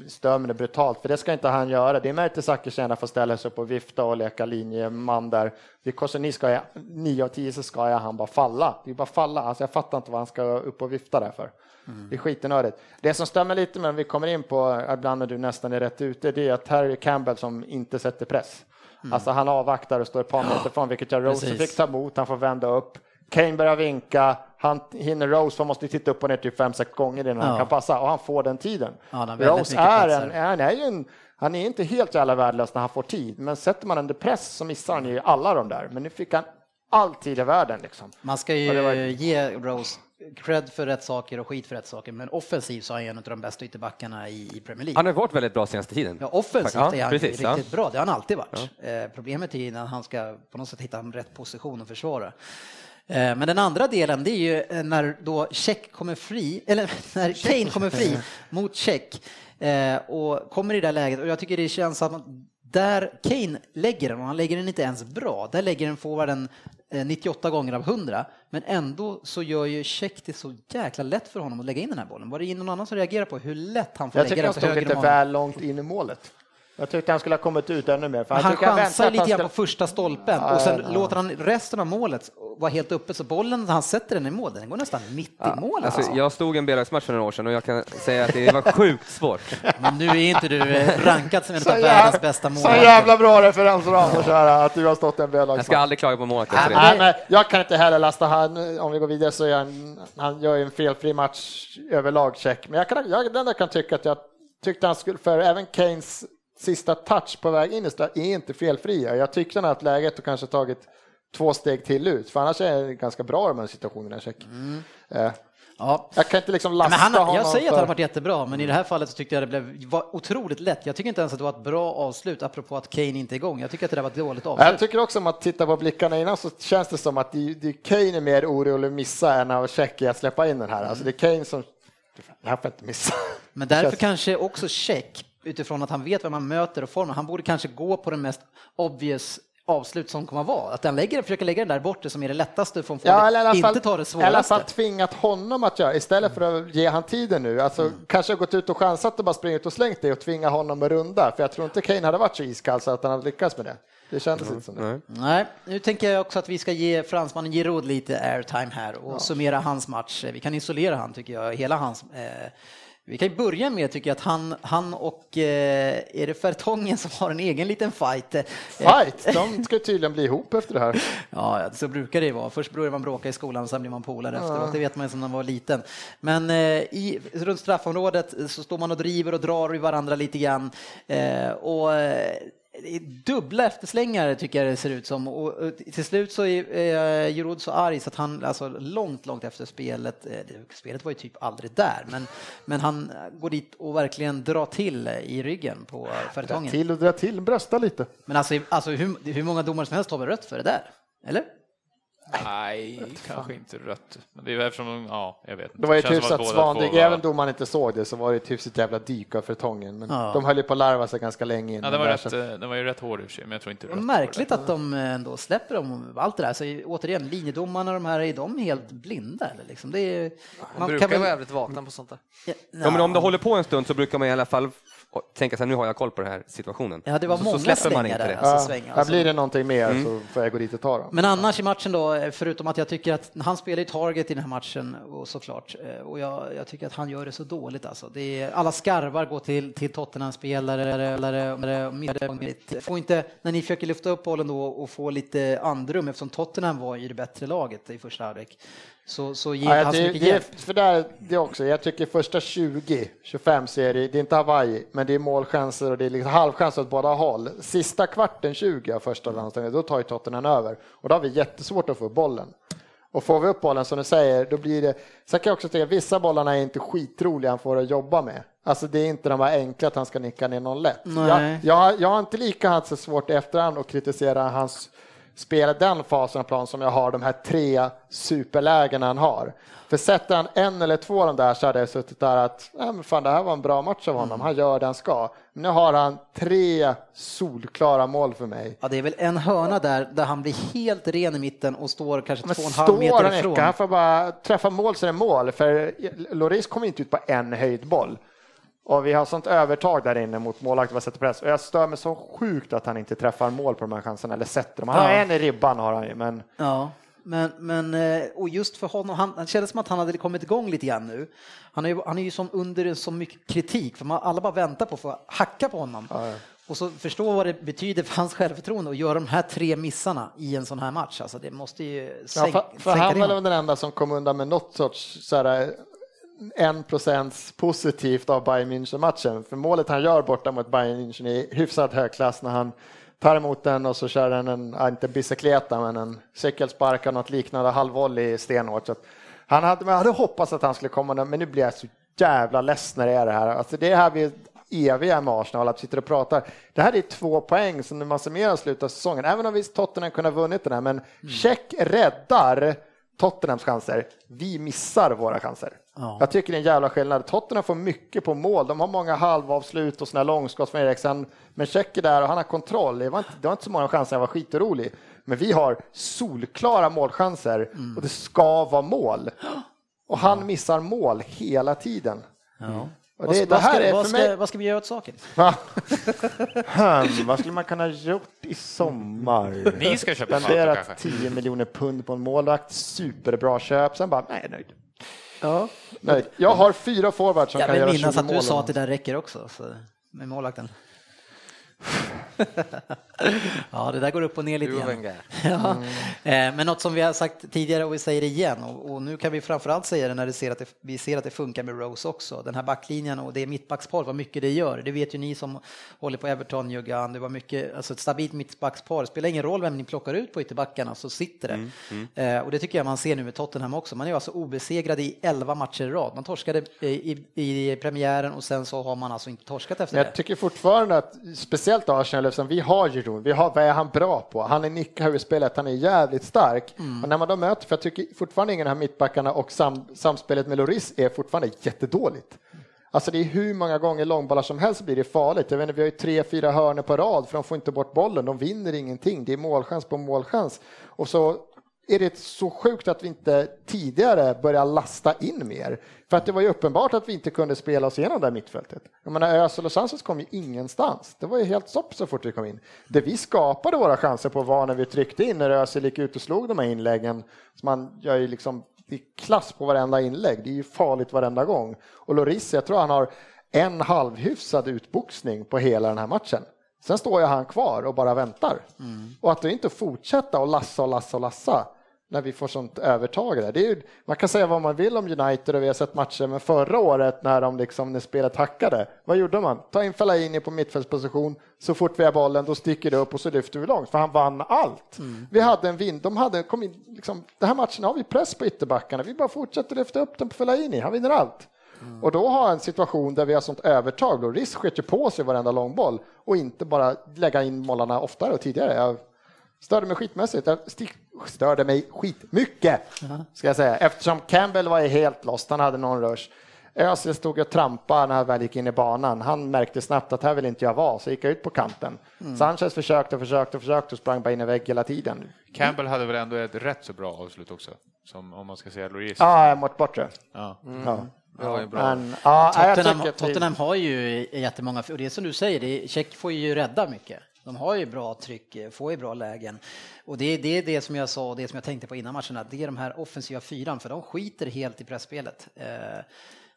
stör mig brutalt, för det ska inte han göra. Det är Mertesacker sen får ställa sig upp och vifta och leka linjeman där. Det kostar, ni ska, 9 av 10 så ska jag han bara falla. Det är bara falla. Alltså jag fattar inte vad han ska upp och vifta där för. Mm. Det är skitenördigt. Det som stämmer lite med, vi kommer in på, ibland när du nästan är rätt ute, det är att Harry Campbell som inte sätter press. Mm. Alltså han avvaktar och står ett par meter från, vilket jag Rose fick ta emot, han får vända upp. Kane börjar vinka, han hinner Rose, för måste titta upp och ner typ fem, sex gånger innan ja. han kan passa och han får den tiden. Ja, Rose är en, han är ju en, han är inte helt jävla värdelös när han får tid, men sätter man under press så missar han ju alla de där. Men nu fick han all tid i världen liksom. Man ska ju var... ge Rose cred för rätt saker och skit för rätt saker, men offensivt så är han en av de bästa ytterbackarna i Premier League. Han har varit väldigt bra senaste tiden. Ja, offensivt ja, är han precis, riktigt ja. bra, det har han alltid varit. Ja. Eh, problemet är när han ska på något sätt hitta en rätt position och försvara. Eh, men den andra delen, det är ju eh, när då Check kommer fri, eller *laughs* när Kane kommer fri *laughs* mot Check eh, och kommer i det läget och jag tycker det känns att där Kane lägger den, och han lägger den inte ens bra, där lägger den forwarden 98 gånger av 100, men ändå så gör ju Check det så jäkla lätt för honom att lägga in den här bollen. Var det någon annan som reagerade på hur lätt han får jag lägga den Jag tycker han stod lite väl långt in i målet. Jag tyckte han skulle ha kommit ut ännu mer. För han chansar lite grann på första stolpen ja, och sen ja. låter han resten av målet vara helt uppe så bollen, han sätter den i mål, den går nästan mitt ja. i målet. Alltså, jag stod en B-lagsmatch för några år sedan och jag kan säga att det var sjukt svårt. *laughs* Men nu är inte du eh, rankad som en av världens bästa målvakter. Så jävla bra referens Anders, att du har stått en B-lagsmatch. Jag ska aldrig klaga på målvakten. Nej, jag kan inte heller lasta han, om vi går vidare så är han, han gör en felfri match överlag check. Men jag kan, jag, den där kan tycka att jag tyckte han skulle, för även Keynes sista touch på väg in i är inte felfria. Jag tyckte han att läget och kanske tagit två steg till ut, för annars är det ganska bra de här situationerna. Check. Mm. Eh. Ja. Jag kan inte liksom lasta han, honom. Jag säger för... att han har varit jättebra, men i det här fallet så tyckte jag det blev, var otroligt lätt. Jag tycker inte ens att det var ett bra avslut, apropå att Kane inte är igång. Jag tycker att det där var ett dåligt avslut. Jag tycker också om att titta på blickarna innan så känns det som att det, det Kane är mer orolig att missa än att Check att släppa in den här. Alltså det är Kane som, det här får inte missa. Men därför *laughs* kanske också Check utifrån att han vet vem man möter och formen. Han borde kanske gå på den mest obvious avslut som kommer att vara. Att han lägger, försöker lägga den där borta som är det lättaste för att få Ja, det, eller fall, inte ta det i alla fall svåraste. tvingat honom att göra, istället för att ge han tiden nu. Alltså, Mm. Kanske gått ut och chansat och bara springit och slängt det och tvinga honom att runda. För jag tror inte Kane hade varit så iskall så att han hade lyckats med det. Det kändes inte som det. Nej. Nej, nu tänker jag också att vi ska ge fransmannen Giroud lite airtime här och summera hans match. Vi kan isolera han tycker jag, hela hans. Eh, vi kan ju börja med tycker jag att han, han och eh, är det Fertongen som har en egen liten fight. Eh, Fight, de ska tydligen bli ihop efter det här. *laughs* Ja, ja, så brukar det ju vara. Först börjar man bråka i skolan, sen blir man polare efteråt. Det vet man ju som när man var liten. Men eh, i, runt straffområdet så står man och driver och drar i varandra lite grann. Eh, och eh, dubbla efterslängar tycker jag det ser ut som. Och, till slut så är Giroud så arg så att han, alltså långt, långt efter spelet, eh, spelet var ju typ aldrig där, men, men han går dit och verkligen drar till i ryggen på Fertongen. Till och dra till, brösta lite. Men alltså, alltså hur, hur många domare som helst har väl rött för det där? Eller? Nej, kanske inte rött. Men det är eftersom, ja, jag vet inte. Det var ju som att Svanvik, var- även om man inte såg det så var det ett hyfsat jävla dyk av Fertongen. Men Ja. de höll ju på att larva sig ganska länge innan. Ja, den var, rätt, så- eh, den var ju rätt hård i och för sig, men jag tror inte rött. Märkligt att de ändå släpper dem, allt det där. Så återigen, linjedomarna de här, är de helt blinda eller liksom? Det är, Man brukar vara jävligt vakna på sånt där. Ja, Ja, men om det håller på en stund så brukar man i alla fall tänka sig nu har jag koll på den här situationen. Ja, det var så, många så släpper man inte där. det. Alltså, Ja, här alltså. blir det någonting mer så får jag gå dit och ta dem. Men annars i matchen då, Eh, förutom att jag tycker att han spelar ju target i den här matchen och såklart, eh, och jag, jag tycker att han gör det så dåligt alltså. Det är, alla skarvar går till, till Tottenham-spelare, får inte, när ni försöker lyfta upp bollen då och få lite andrum eftersom Tottenham var ju det bättre laget i första halvlek, så, så ger Ja, han så mycket det, hjälp. för där, det också, jag tycker första 20-25 så är det, är inte Hawaii, men det är målchanser och det är liksom halvchanser åt båda håll. Sista kvarten 20 av första landslaget, då tar ju Tottenham över och då har vi jättesvårt att få upp bollen. Och får vi upp bollen som du säger, då blir det... Sen kan jag också säga vissa bollarna är inte skitroliga han får att jobba med. Alltså det är inte de här enkla att han ska nicka ner någon lätt. Nej. Jag, jag, jag har inte lika haft så svårt i efterhand att kritisera hans spela den fasen av plan som jag har de här tre superlägena han har. För sätter han en eller två av dem där så hade jag suttit där att nej, men fan, det här var en bra match av honom, han gör det han ska. Nu har han tre solklara mål för mig. Ja, det är väl en hörna där, där han blir helt ren i mitten och står kanske Men två och en halv står meter han ifrån. inte, han får bara träffa mål så är det mål, för Loris kommer inte ut på en höjdboll. Och vi har sånt övertag där inne mot målvakten vad sätter press. Och jag stör mig så sjukt att han inte träffar mål på de här chanserna, eller sätter dem. Han har Ja. en i ribban har han ju, men Ja, men, men eh, och just för honom, han, han kändes som att han hade kommit igång lite grann nu. Han är ju, han är ju som under så mycket kritik, för man, alla bara väntar på att få hacka på honom. Och så förstå vad det betyder för hans självförtroende att göra de här tre missarna i en sån här match. Alltså det måste ju Ja, sänk, för, för sänka han var den enda som kom undan med något sorts så här, en procents positivt av Bayern München-matchen. För målet han gör borta mot Bayern München är hyfsat högklass när han tar emot den och så kör han en, inte bicicleta, men en cykelspark och något liknande halvvolley stenhårt. Så han hade, man hade hoppats att han skulle komma men nu blir jag så jävla less när det är det här. Alltså det är här vi eviga med Arsenal, att sitter och pratar. Det här är två poäng som när man summerar slutet av säsongen, även om visst Tottenham kunde ha vunnit den här, men check räddar Tottenhams chanser. Vi missar våra chanser. Ja. Jag tycker det är en jävla skillnad. Tottenham får mycket på mål. De har många halvavslut och här långskott från Eriksen. Men Check är där och han har kontroll. Det var inte, det var inte så många chanser, jag var skitorolig. Men vi har solklara målchanser och det ska vara mål. Och han missar mål hela tiden. Ja. Vad, det, här ska, är vad, för ska, mig... vad ska vi göra åt saken? *laughs* Hmm, vad skulle man kunna gjort i sommar? Ni ska köpa kanske? 10 miljoner pund på en målvakt, superbra köp, sen bara, nej, nöjd. Ja. nöjd. Jag har fyra forwards som Jag kan vill göra 20 minnas att du mål. sa att det där räcker också, så, med målvakten. *laughs* ja, det där går upp och ner lite grann. *laughs* Ja. Eh, Men något som vi har sagt tidigare och vi säger igen och, och nu kan vi framförallt säga det när det ser att det, vi ser att det funkar med Rose också. Den här backlinjen och det mittbackspar, vad mycket det gör. Det vet ju ni som håller på Everton, Juggan. Det var mycket, alltså ett stabilt mittbackspar. Det spelar ingen roll vem ni plockar ut på ytterbackarna så sitter det. Eh, och det tycker jag man ser nu med Tottenham också. Man är ju alltså obesegrad i 11 matcher i rad. Man torskade i, i, i premiären och sen så har man alltså inte torskat efter Men det. jag tycker fortfarande att, speciellt Arsenal, eftersom vi har Giroud, vi har, vad är han bra på? Han är nickar i spelet, han är jävligt stark. Mm. Och när man då möter, för jag tycker fortfarande ingen av mittbackarna och sam, samspelet med Loris är fortfarande jättedåligt. Alltså det är hur många gånger långbollar som helst blir det farligt. Jag vet inte, vi har ju tre, fyra hörnor på rad för de får inte bort bollen. De vinner ingenting. Det är målchans på målchans. Och så är det så sjukt att vi inte tidigare började lasta in mer. För att det var ju uppenbart att vi inte kunde spela oss igenom det här mittfältet. Jag menar, Ösel och Sanchez kom ju ingenstans. Det var ju helt stopp så fort vi kom in. Det vi skapade våra chanser på var när vi tryckte in, när Ösel gick ut och slog de här inläggen. Så man gör ju liksom, det är klass på varenda inlägg. Det är ju farligt varenda gång. Och Loris, jag tror han har en halvhyfsad utboxning på hela den här matchen. Sen står ju han kvar och bara väntar. Mm. Och att då inte fortsätta och lassa och lassa och lassa när vi får sånt övertag där. Det är ju, man kan säga vad man vill om United och vi har sett matcher, men förra året när de liksom, när spelet hackade, vad gjorde man? Ta in Fellaini på mittfältsposition, så fort vi har bollen då sticker det upp och så lyfter vi långt, för han vann allt. Mm. Vi hade en vind, de hade, kom in, liksom, den här matchen har vi press på ytterbackarna, vi bara fortsätter lyfta upp den på Fellaini, han vinner allt. Mm. Och då har en situation där vi har sånt övertag, då risk skjuter på sig varenda långboll och inte bara lägga in målarna oftare och tidigare. Jag störde mig skitmässigt, jag störde mig skitmycket, ska jag säga, eftersom Campbell var helt lost, han hade någon rush. Özil stod och trampade när han väl gick in i banan. Han märkte snabbt att här vill inte jag vara, så gick jag ut på kanten. Mm. Sanchez försökte och försökte och försökte och sprang bara in i vägg hela tiden. Campbell hade väl ändå ett rätt så bra avslut också, som om man ska säga Lloris. Ja, mot bortre. Ja. Mm. ja. Ja, Men, ja, Tottenham, Tottenham har ju jättemånga, och det är som du säger, det, Check får ju rädda mycket. De har ju bra tryck, får ju bra lägen. Och det, det är det som jag sa och det som jag tänkte på innan matchen, att det är de här offensiva fyran, för de skiter helt i pressspelet.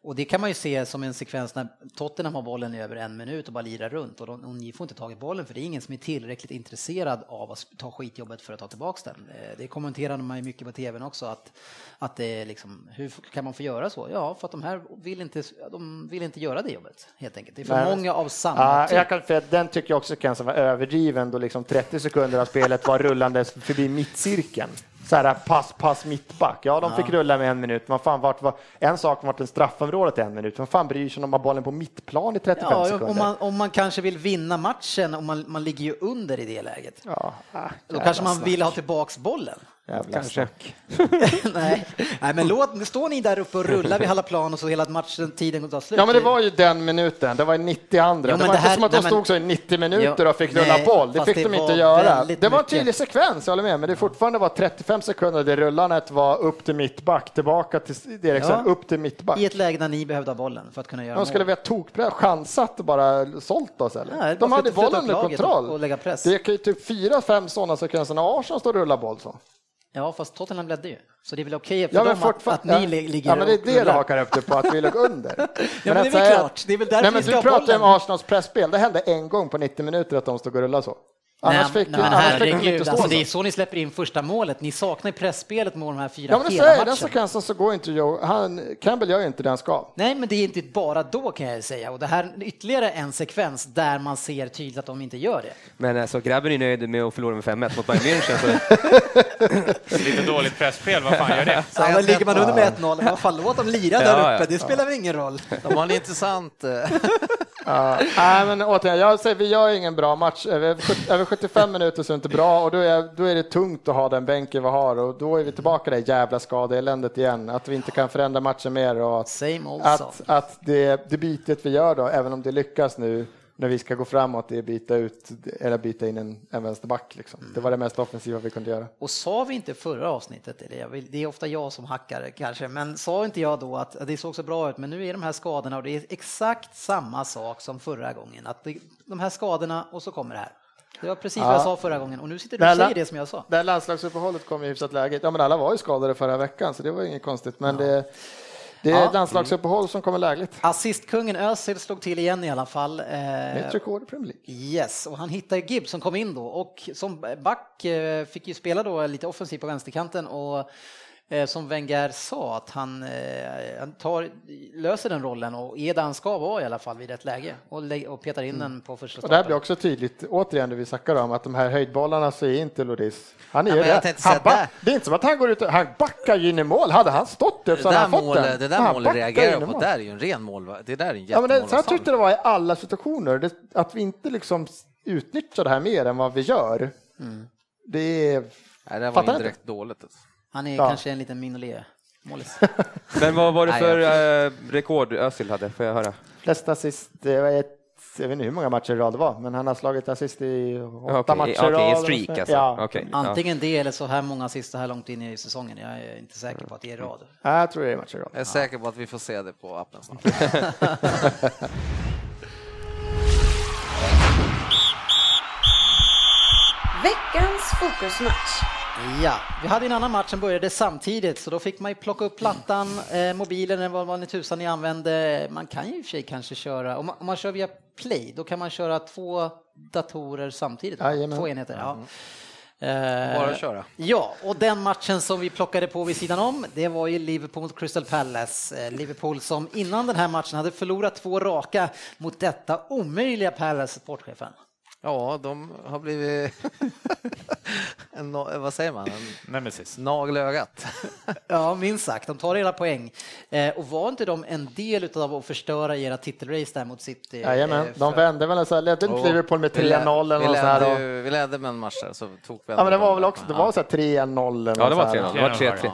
Och det kan man ju se som en sekvens när Tottenham har bollen i över en minut och bara lirar runt och, de, och ni får inte tag i bollen för det är ingen som är tillräckligt intresserad av att ta skitjobbet för att ta tillbaka den. Eh, det kommenterade man ju mycket på tvn också att, att det är liksom, hur kan man få göra så? Ja, för att de här vill inte, de vill inte göra det jobbet helt enkelt. Det är för Nej, många av samma ja, typ. jag kan, för Den tycker jag också kan vara överdriven då liksom 30 sekunder av spelet var rullandes förbi mittcirkeln så här pass, pass, mittback. Ja, de fick rulla med en minut. Man fan, vart, var, en sak var en straffområdet en minut. Man fan bryr sig om att ha bollen på mittplan i 35 ja, sekunder? Om man, om man kanske vill vinna matchen och man, man ligger ju under i det läget. Ja, ah, Då kanske man snack. vill ha tillbaks bollen. Jävla Kanske. *laughs* Nej. Nej, men låt, står ni där uppe och rullar vid halva plan och så hela matchen, tiden tar slut. Ja, men det var ju den minuten. Det var i 90 andra. Jo, det var det inte som att de stod så i 90 minuter och fick rulla boll. Det fick det de inte göra. Det var en tydlig sekvens, jag håller med, men det fortfarande var 35 sekunder det rullandet var upp till mittback, tillbaka till Eriksson, ja. upp till mittback. I ett läge där ni behövde ha bollen för att kunna göra De skulle ha tokbra chansat och bara sålt oss eller? Nej, de hade bollen under kontroll. Och lägga press. Det är typ fyra, fem sådana sekvenser när Arsenal står och rullar boll så. Ja, fast Tottenham ledde ju. Så det är väl okej okay för ja, dem att, att, ni ligger Ja, men det är det du hakar upp det på, att vi låg under. *laughs* ja, men, men det är väl klart. Det är väl därför nej, men vi ska Du pratar om Arsenals pressspel. Det hände en gång på 90 minuter att de stod och rullade så. Annars fick, nej, annars fick de inte stå alltså, Det är så ni släpper in första målet. Ni saknar ju pressspelet med de här fyra ja, men hela matchen. Den sekvensen så går inte Joe, han, Campbell gör inte det han ska. Nej, men det är inte bara då kan jag säga. Och det här är ytterligare en sekvens där man ser tydligt att de inte gör det. Men alltså, grabben är nöjd med att förlora med 5-1 mot Bayern München. Så... *laughs* Lite dåligt presspel, vad fan gör det? Så ja, ligger man under med 1-0, vad fan låt dem lira där ja, uppe, det spelar väl ingen roll. De har en intressant... Eh, ja, nej, men återigen, jag säger vi gör ingen bra match. Över 75 minuter så är det inte bra och då är, då är det tungt att ha den bänken vi har och då är vi tillbaka i det jävla skadeeländet igen. Att vi inte kan förändra matchen mer och att, att det, det bytet vi gör då, även om det lyckas nu, när vi ska gå framåt är byta ut eller byta in en, en vänsterback. Liksom. Mm. Det var det mest offensiva vi kunde göra. Och sa vi inte förra avsnittet, eller det är ofta jag som hackar kanske, men sa inte jag då att det såg så bra ut, men nu är de här skadorna och det är exakt samma sak som förra gången, att det, de här skadorna och så kommer det här. Det var precis ja. vad jag sa förra gången och nu sitter du och säger det som jag sa. Det här landslagsuppehållet kom i hyfsat läge. Ja, men alla var ju skadade förra veckan, så det var inget konstigt. Men ja. det, det är ja. landslagsuppehåll som kommer lägligt. Assistkungen Özil slog till igen i alla fall. Är ett rekord i Premier League. Yes, och han hittade Gibbs som kom in då och som back eh, fick ju spela då lite offensivt på vänsterkanten och Eh, som Wenger sa, att han, eh, han tar, löser den rollen och är där han ska vara i alla fall vid ett läge och, och petar in mm. den på första starten. Och det här blir också tydligt, återigen det vi snackar om, att de här höjdbollarna så är inte Loris. Han är ja, det. Han back, det är inte som att han går ut och han backar ju in i mål. Hade han stått upp så hade han fått mål, den. Det där målet reagerar jag på, där är ju en ren mål. Det där är en ja, men det, jag tyckte det var i alla situationer, det, att vi inte liksom utnyttjar det här mer än vad vi gör. Mm. Det är... Nej, det var ju direkt dåligt. Alltså. Han är ja. kanske en liten Mignolet. Målis. *laughs* Men vad var det för eh, rekord Özil hade? Får jag höra? Flest assist, det var ett, jag vet inte hur många matcher i rad det var, men han har slagit assist i åtta Okej, matcher i okej, rad. en streak alltså. Ja. Ja. Antingen det eller så här många sista här långt in i säsongen. Jag är inte säker på att det är rad. Ja, jag tror det är matcher i rad. Jag är säker på att vi får se det på appen snart. *laughs* Veckans fokusmatch. Ja, vi hade en annan match som började samtidigt så då fick man ju plocka upp plattan, eh, mobilen eller vad, vad ni tusan ni använde. Man kan ju i och för sig kanske köra, om man, om man kör via Play, då kan man köra två datorer samtidigt. Jajamän. Två enheter. Ja. Eh, Bara att köra. Ja, och den matchen som vi plockade på vid sidan om, det var ju Liverpool mot Crystal Palace. Eh, Liverpool som innan den här matchen hade förlorat två raka mot detta omöjliga Palace, sportchefen. Ja, de har blivit... *laughs* en, vad säger man? En Nemesis. nagel ögat. Ja, minst sagt. De tar era poäng. Eh, och var inte de en del av att förstöra era titelrace där mot City? Jajamän, eh, de för- vände väl så här, ledde inte Liverpool med Vi led- 3-0 eller vi något sånt och- Vi ledde med en match där, så tog vi Ja, men det var väl också, det var så här 3-0 eller Ja, det var något så 3-0. här. Det var 3-3.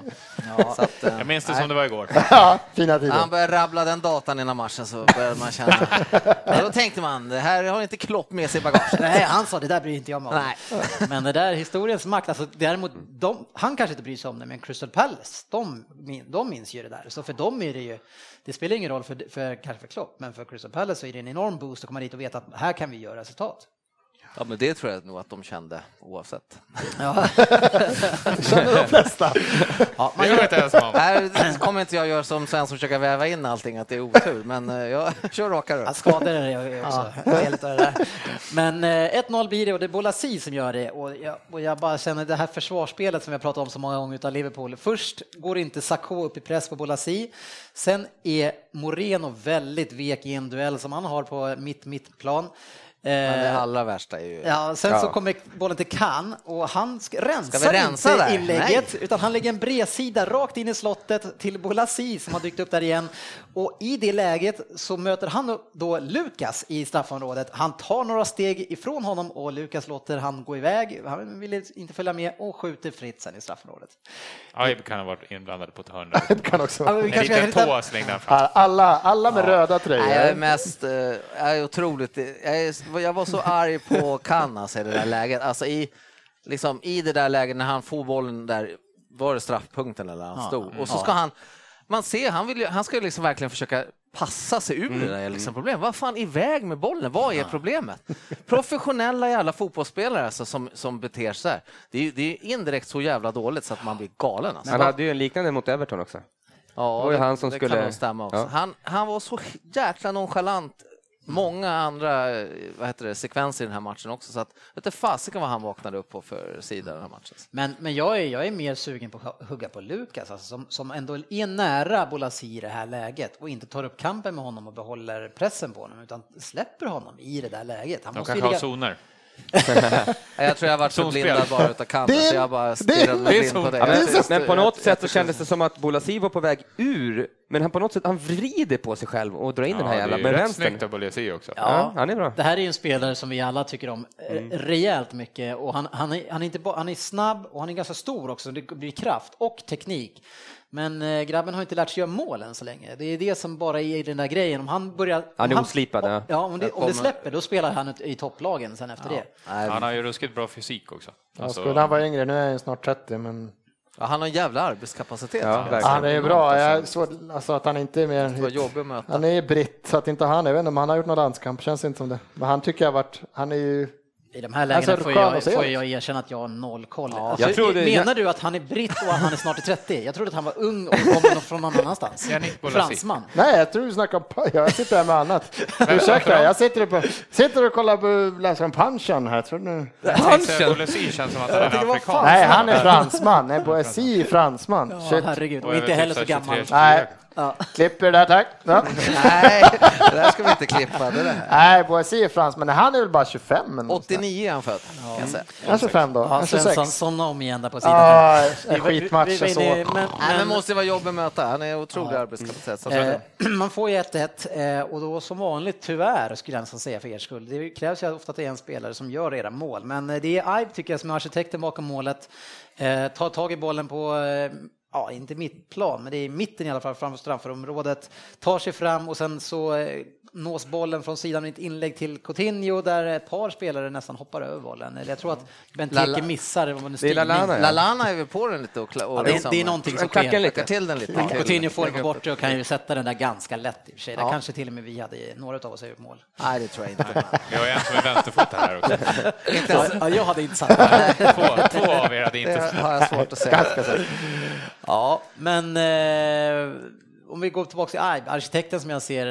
Ja. Att, eh, Jag minns det som det var igår. *laughs* Ja, fina tider. han började rabbla den datan innan matchen så började man känna... *laughs* Ja, då tänkte man, det här har inte Klopp med sig i bagaget. *laughs* Nej, han sa det där bryr inte jag mig om. Nej. *laughs* Men det där historiens makt, alltså däremot, de, han kanske inte bryr sig om det, men Crystal Palace, de, de minns ju det där. Så för dem är det ju, det spelar ingen roll för, för kanske för Klopp, men för Crystal Palace så är det en enorm boost att komma dit och veta att här kan vi göra resultat. Ja, men det tror jag nog att de kände oavsett. Ja. *laughs* Känner de flesta. Ja, Det man inte ens om. Här kommer inte jag göra som Svensson försöka väva in allting, att det är otur, men eh, jag kör raka Ja, rör. skador är det jag också. Jag det där. Men eh, 1-0 blir det och det är Bolasi som gör det. Och jag, och jag bara känner det här försvarsspelet som vi har pratat om så många gånger utav Liverpool. Först går inte Sakho upp i press på Bolasi. Sen är Moreno väldigt vek i en duell som han har på mitt mittplan. Det Eh, allra värsta är ju... Ja, sen Ja. så kommer bollen till Kan och han rensar rensa inte där? inlägget utan han lägger en bredsida rakt in i slottet till Bolasi som har dykt upp där igen. Och i det läget så möter han då Lukas i straffområdet. Han tar några steg ifrån honom och Lukas låter han gå iväg. Han vill inte följa med och skjuter fritt sen i straffområdet. Aib kan ha varit inblandad på ett hörn. *laughs* Det kan också Ja, vi En kanske liten tå slängde han fram. Alla, alla med röda tröjor. Nej, jag är mest, eh, jag är otroligt, jag, är, jag var så arg på Kanas i det där läget, alltså i, liksom, i det där läget när han får bollen där, var det straffpunkten eller han stod, och så ska han, man ser, han, vill, han ska ju liksom verkligen försöka passa sig ur det där liksom problem. Vad fan, iväg med bollen, vad är problemet? Professionella jävla fotbollsspelare alltså, som, som beter sig här. Det är, det är indirekt så jävla dåligt så att man blir galen. Alltså. Han hade ju en liknande mot Everton också. Ja, Det var ju han som skulle- kan nog stämma också. Ja. Han, han var så jäkla nonchalant många andra vad heter det, sekvenser i den här matchen också. Så att, vet du fasiken vad han vaknade upp på för sida den här matchen. Men, men jag, är, jag är mer sugen på att hugga på Lukas, alltså, som, som ändå är nära Bolasi i det här läget och inte tar upp kampen med honom och behåller pressen på honom, utan släpper honom i det där läget. Han De måste kanske har ligga... zoner. Jag tror jag varit så blindad bara utav Kalle, så jag bara stirrade mig blind på det. Ja, men, på något sätt så kändes det som att Bolasi var på väg ur, men han på något sätt han vrider på sig själv och drar in den här Ja, jävla det är med rätt vänstern. snyggt av Bolesi också. Ja, han är bra. Det här är ju en spelare som vi alla tycker om eh, Mm. rejält mycket och han, han, är, han, är inte, han är snabb och han är ganska stor också. Det blir kraft och teknik. Men eh, grabben har inte lärt sig göra mål än så länge. Det är det som bara är den där grejen. Om han börjar... Han är om oslipad, ja. Ja, om det, om det släpper då spelar han ut- i topplagen sen efter det. Nej, Han har ju ruskigt bra fysik också. Ja, Alltså, skulle han vara yngre, nu är han snart 30, men ja, han har en jävla arbetskapacitet. Ja, han är ju bra. Jag såg alltså att han inte är Det mer... Han är ju britt, så att inte han, jag vet inte om han har gjort någon landskamp, känns inte som det. Men han tycker jag varit, han är ju... I de här lägena Alltså, får, jag, får jag erkänna att jag har noll koll. Ja. Alltså, Jag trodde- menar jag- du att han är britt och att han är snart i 30? Jag trodde att han var ung och kom från någon annanstans. Fransman. Nej, jag tror du snackar om... Jag sitter här med annat. Ursäkta, jag sitter, på, sitter och kollar på, läser om Punchen här, tror du? Bolesi känns som att han är afrikan. Nej, han är fransman. Nej, Boesi är fransman. Ja, herregud. Och inte heller typ så gammal. 23. Nej, Ja. klipper det där tack. Ja. Nej, det där ska vi inte klippa. Det där. Nej, Boesi är fransman. Nej, han är väl bara 25. eller något sånt 89 är han född, kan jag säga. där. Han är 25 då. Han Ja, Svensson, 26. sådana om igen där på sidan. Ja, en skitmatch vi- vi- såg. Men, Nej, men men, måste vara jobbig att möta. Han är otrolig arbetskapacitet. Så eh, *clears throat* man får ju 1-1 eh, och då som vanligt tyvärr skulle jag nästan säga för er skull. Det krävs ju ofta att det är en spelare som gör era mål, men eh, det är Ibe tycker jag som är arkitekten bakom målet. Eh, tar tag i bollen på eh, ja, inte mitt plan, men det är i mitten i alla fall framför straffområdet, tar sig fram och sen så eh, nås bollen från sidan med ett inlägg till Coutinho där ett par spelare nästan hoppar över bollen. Eller jag tror att Benteke missar det en Det är. Lalana, ja. Lalana är väl på den lite och, och Ja, det, är, liksom- det är någonting som sker. lite. till den lite. Ja, Coutinho får den på bortre och kan ju sätta den där ganska lätt i och för sig. Där Ja. kanske till och med vi hade, några av oss gjort mål. Nej, det tror jag inte. Vi har en som är vänsterfotad här också. *laughs* inte ens, Ja, jag hade inte satt den. Två, två av er hade det inte... har jag svårt att säga. Ja, men eh, om vi går tillbaka till Aib, arkitekten som jag ser.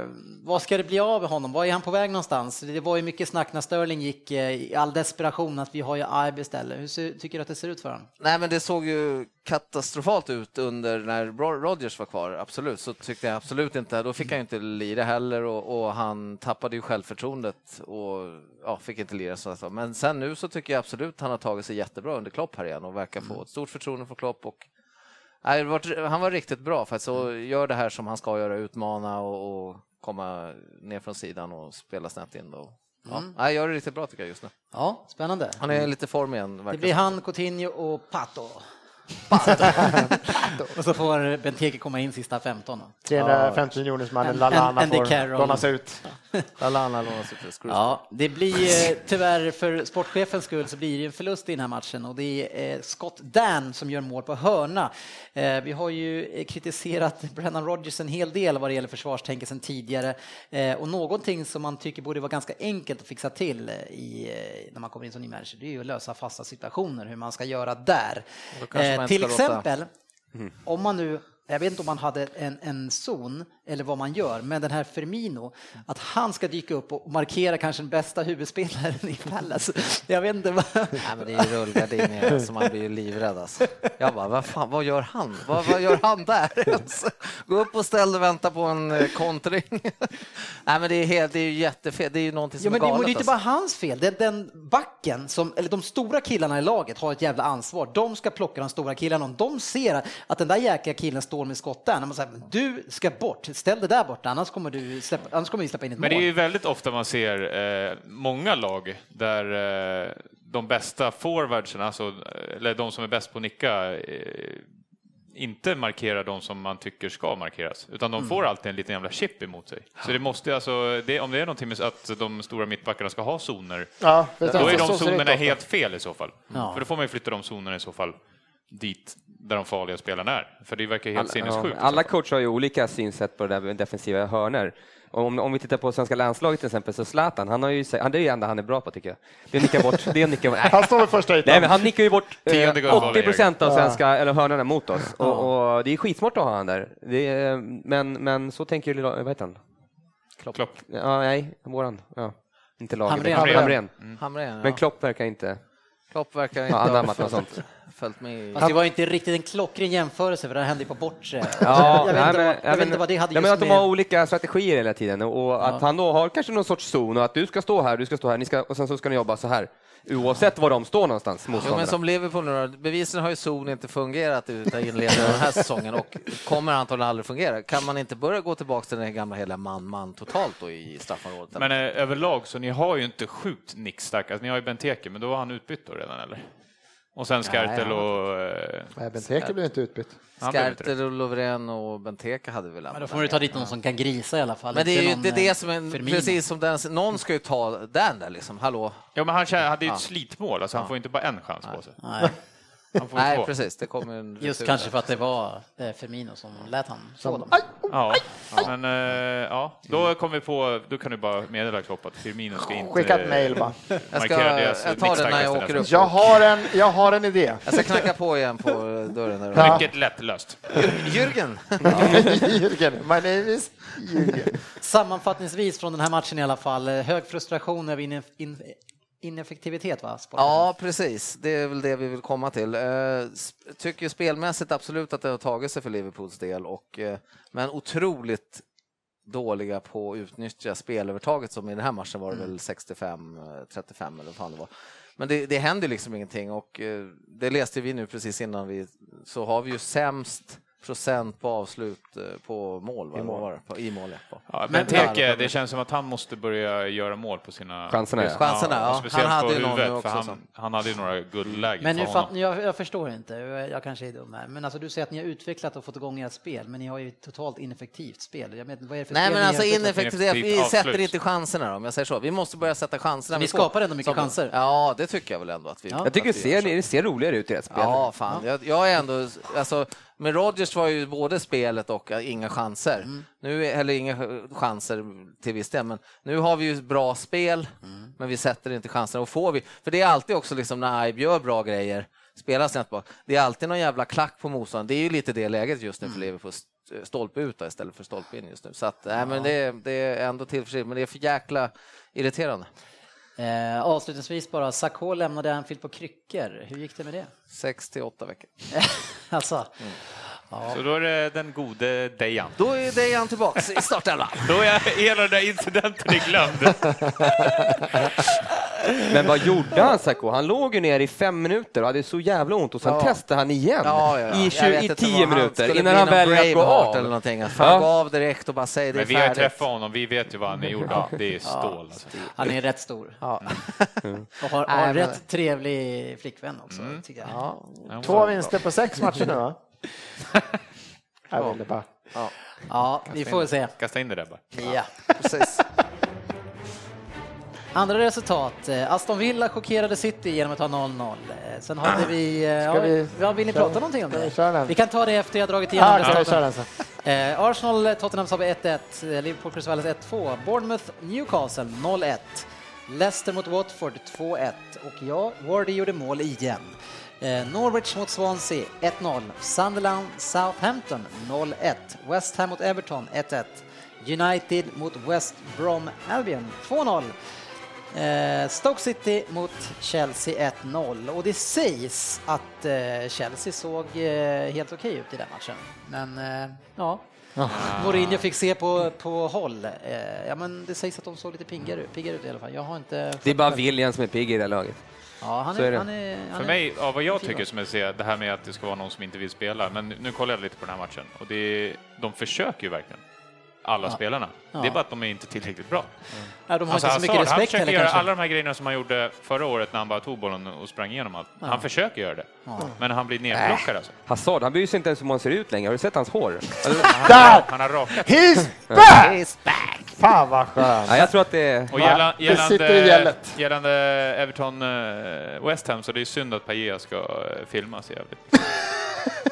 Eh, vad ska det bli av honom? Var är han på väg någonstans? Det var ju mycket snack när Sterling gick eh, i all desperation att vi har ju Aib istället. Hur ser, tycker du att det ser ut för honom? Nej, men det såg ju katastrofalt ut under när Ro- Rodgers var kvar, absolut. Så tyckte jag absolut inte, då fick han ju inte lira heller och, och han tappade ju självförtroendet och ja, fick inte lira. Så. Men sen nu så tycker jag absolut han har tagit sig jättebra under Klopp här igen och verkar få ett stort förtroende för Klopp och han var riktigt bra för att så gör det här som han ska göra, utmana och, och komma ner från sidan och spela snett in då. Ja, nej, gör det riktigt bra tycker jag just nu. Ja, spännande. Han är lite form igen. Det blir han, Coutinho och Pato. *laughs* och så får Benteke komma in sista 15. då. 350 miljoner som And- hade Lallana and- and the får lånas ut. *laughs* Lallana lånas ut. Ja, det blir eh, tyvärr för sportchefens skull så blir det en förlust i den här matchen och det är eh, Scott Dan som gör mål på hörna. Eh, Vi har ju kritiserat Brennan Rodgers en hel del vad det gäller försvarstänket sedan tidigare och någonting som man tycker borde vara ganska enkelt att fixa till i, när man kommer in som ny manager, det är ju att lösa fasta situationer, hur man ska göra där. Eh, Till exempel, om man nu jag vet inte om man hade en, en zon eller vad man gör, men den här Firmino, att han ska dyka upp och markera kanske den bästa huvudspelaren i Palace. Jag vet inte vad... Nej, men det är ju rullgardiner *laughs* så man blir ju livrädd alltså. Jag bara, vad fan, vad gör han? Vad, vad gör han där? *laughs* Alltså, Gå upp och ställ dig och vänta på en eh, kontring. *laughs* Nej, men det är, helt, det är ju jättefel. Det är ju någonting som Ja, men det är är galet. ju inte alltså. bara hans fel. Det är den backen, som, eller de stora killarna i laget har ett jävla ansvar. De ska plocka de stora killarna. Om de ser att den där jäkla killen står med skott där, när man säger du ska bort, ställ dig där borta, annars kommer, du släppa, annars kommer vi släppa in ett Men det är mål. ju väldigt ofta man ser eh, många lag där eh, de bästa forwardsen, alltså, eller de som är bäst på att nicka, eh, inte markerar de som man tycker ska markeras, utan de får alltid en liten jävla chip emot sig. Så det måste ju alltså, det, om det är någonting med att de stora mittbackarna ska ha zoner, Ja, då är de det zonerna helt fel i så fall. Ja. För då får man ju flytta de zonerna i så fall dit där de farliga spelarna är. För det verkar ju helt Alla, sinnessjukt. ja, alla coacher har ju olika synsätt på det där med defensiva hörnor. Och Om, om vi tittar på svenska landslaget till exempel, så Zlatan, han har ju, han, det är det enda han är bra på tycker jag. Det är nicka bort, det är nicka *laughs* nej. Han står vid första ytan. Nej, men han nickar ju bort eh, Tionde guldbollen, 80 procent av Ja. svenska eller hörnorna mot oss. Och, och det är skitsmart att ha han där. Det är, men, men så tänker ju, vad heter han? Klopp. Ja, nej, våran. Ja. Inte laget. Hamrén. Hamrén. Hamrén. Hamrén. Hamrén, ja. Men Klopp verkar inte... Klopp verkar inte Ja, ha anammat något sånt. Följt med. Fast det var ju inte riktigt en klockren jämförelse för det hände ju på bortre. Ja, *laughs* jag vet, nej, inte, men- vad, jag vet men- inte vad det hade nej, just men att de med... har olika strategier hela tiden och att han då har kanske någon sorts zon och att du ska stå här, du ska stå här, ni ska, och sen så ska ni jobba så här. Oavsett var de står någonstans, Jo, men som Liverpool nu då, bevisligen har ju zon inte fungerat utan inledningen av den här säsongen och kommer antagligen aldrig fungera. Kan man inte börja gå tillbaka till den gamla hela man-man totalt då i straffområdet? Men eh, överlag så ni har ju inte sjukt nickstarka, alltså, ni har ju Benteke, men då var han utbytt då redan eller? Och sen Skertel han och... Eh, Nej, Benteke blev inte utbytt. det. Skertel och Lovren och Benteke hade väl Men då får du ta dit någon som kan grisa i alla fall. Men det är ju någon, det eh, som Firmino. precis som den, någon ska ju ta den där liksom, hallå? Ja, men han hade ju ett slitmål, alltså han får inte bara en chans på sig. Nej, Han får ju Nej, två. precis, det kommer en just retur kanske för att det var eh, Firmino som lät han få dem. Ja, men eh, ja, då kom vi på, då kan du bara meddela Klopp att Firmino ska inte Skicka ett mejl bara. Jag, ska, jag tar den när jag åker upp. Jag har en, jag har en idé. Jag ska knacka på igen på dörren. Där. Ja. Mycket lättlöst. Jürgen! *laughs* Jürgen, my name is Jürgen. Sammanfattningsvis från den här matchen i alla fall, eh, hög frustration över in, in, ineffektivitet va? Sporten? Ja, precis. Det är väl det vi vill komma till. Eh, tycker spelmässigt absolut att det har tagit sig för Liverpools del, och, eh, men otroligt dåliga på att utnyttja spelövertaget som i den här matchen var det väl 65-35 eller vad fan det var. Men det, det händer liksom ingenting och eh, det läste vi nu precis innan vi så har vi ju sämst procent på avslut eh, på mål. Va? I mål. Det? På, I mål, ja. Ja, Men- Benteke, det känns som att han måste börja göra mål på sina... Chanserna, ja. Chanserna, ja. Speciellt Han hade på huvudet, också han, han hade ju några guldlägen Men nu för fatt, honom. jag, jag förstår inte, jag kanske är dum här, men alltså du säger att ni har utvecklat och fått igång ert spel, men ni har ju ett totalt ineffektivt spel. Jag vet, vad är det för Nej spel men alltså utvecklat? ineffektivt, vi Ineffektivt sätter avslut. inte chanserna då, om jag säger så. Vi måste börja sätta chanserna. Vi skapar ändå mycket Som- chanser. Ja, det tycker jag väl ändå att vi Ja. Jag tycker det att vi gör ser, det ser roligare ut i ert spel. Ja, fan. Jag, jag är ändå, alltså, med Rodgers var ju både spelet och inga chanser. Mm. Nu, eller inga chanser till viss del, men nu har vi ju bra spel, Mm. men vi sätter inte chanserna. Och får vi, för det är alltid också liksom när Ibe gör bra grejer, spelar snett bak, det är alltid någon jävla klack på motståndaren. Det är ju lite det läget just nu för Mm. Liverpool, st- stolpe ut då, istället för stolpe in just nu. Så att, nej, men det, det är ändå tillförsikt, men det är för jäkla irriterande. Eh, avslutningsvis bara, Sakho lämnade Anfield på kryckor. Hur gick det med det? Sex till åtta veckor. *laughs* alltså, Så då är det den gode Dejan. Då är Dejan tillbaks i startelvan. Då är hela den där incidenten är glömd. *laughs* Men vad gjorde han Sacco? Han låg ju ner i fem minuter och hade så jävla ont och sen Ja. testade han igen Ja, ja, ja. i, Jag 20, vet i tio minuter innan han väljer att gå av. Eller någonting. Ja. Han gå av direkt och bara säga det är Men vi har ju träffat honom, vi vet ju vad han är gjord av. Det är stål. Alltså. han är rätt stor. Ja. *laughs* Och har, Nej, har men- rätt trevlig flickvän också, Mm. tycker jag. Ja. Två vinster på sex matcher nu va? *laughs* Jag ville bara... Ja, vi får se. Kasta in det där bara. Ja. Precis. Andra resultat. eh, Aston Villa chockerade City genom att ta 0-0. Eh, Sen hade vi... eh, Ska vi- ja, vill ni ska- prata någonting om det? köra? Vi kan ta det efter jag dragit igenom Ah, resultaten. köra? Eh, Arsenal, Tottenham sa vi 1-1, eh, Liverpool, Crystal Palace 1-2, Bournemouth, Newcastle 0-1, Leicester mot Watford 2-1 och ja, Wardy gjorde mål igen. Eh, Norwich mot Swansea 1-0, Sunderland, Southampton 0-1, West Ham mot Everton 1-1, United mot West Brom Albion 2-0. Eh, Stoke City mot Chelsea 1-0 och det sägs att eh, Chelsea såg eh, helt okej ut i den matchen. Men eh, ja, Mourinho fick se på, på håll. Eh, ja, men det sägs att de såg lite piggare ut, piggare ut i alla fall. Jag har inte... Det är bara William som är pigg i det här laget. Ja, han är, är det. han är, han För är- mig, ja, vad jag tycker som jag ser, det här med att det ska vara någon som inte vill spela, men nu kollar jag lite på den här matchen och det de försöker ju verkligen. Alla Ja. spelarna. Ja. Det är bara att de är inte tillräckligt bra. Ja, de har Alltså, inte så mycket Hazard, han respekt försöker göra kanske. alla de här grejerna som han gjorde förra året när han bara tog bollen och sprang igenom allt. Han försöker göra det. Men han blir nedblockad alltså. Hazard, han bryr sig inte ens hur man ser ut längre. Har du sett hans hår? Där! Han har rakat. He's back! Fan vad skönt! Ja, jag tror att det är... Och Ja, gälla, det sitter i gällande, gället. gällande Everton eh, West Ham så det är synd att Pagea ska eh, filmas jävligt.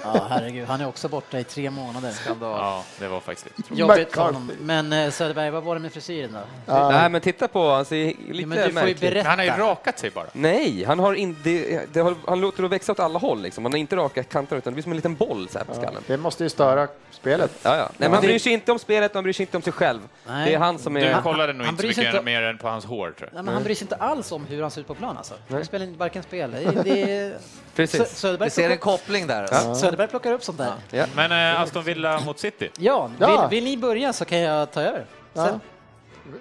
Ja, herregud. Han är också borta i tre månader. Ja, det var faktiskt lite. Jobbigt för honom. Men eh, Söderberg, vad var det med frisyren då? Nej, men titta på han ser lite Ja, men du får ju märklig berätta. Han har ju rakat sig bara. Nej, han, har in, det, det, har- han låter det växa åt alla håll. Liksom. Han har inte raka kanter utan det blir som en liten boll så här på skallen. Det måste ju störa spelet. Ja, ja. Nej, men han bryr sig inte om spelet, han bryr sig inte om sig själv. Nej. Det är han som Du är... kollade nog han inte så mycket inte- mer än på hans hår tror jag. Nej, men han bryr sig inte alls om hur han ser ut på plan alltså. Han spelar inte varken spel. Det är, det Precis. Söderberg, Vi ser en koppling där. alltså. Söderberg plockar upp sånt där. Ja. Men eh, Aston Villa mot City? Ja, Ja. Vill, vill ni börja så kan jag ta över. Ja. Sen.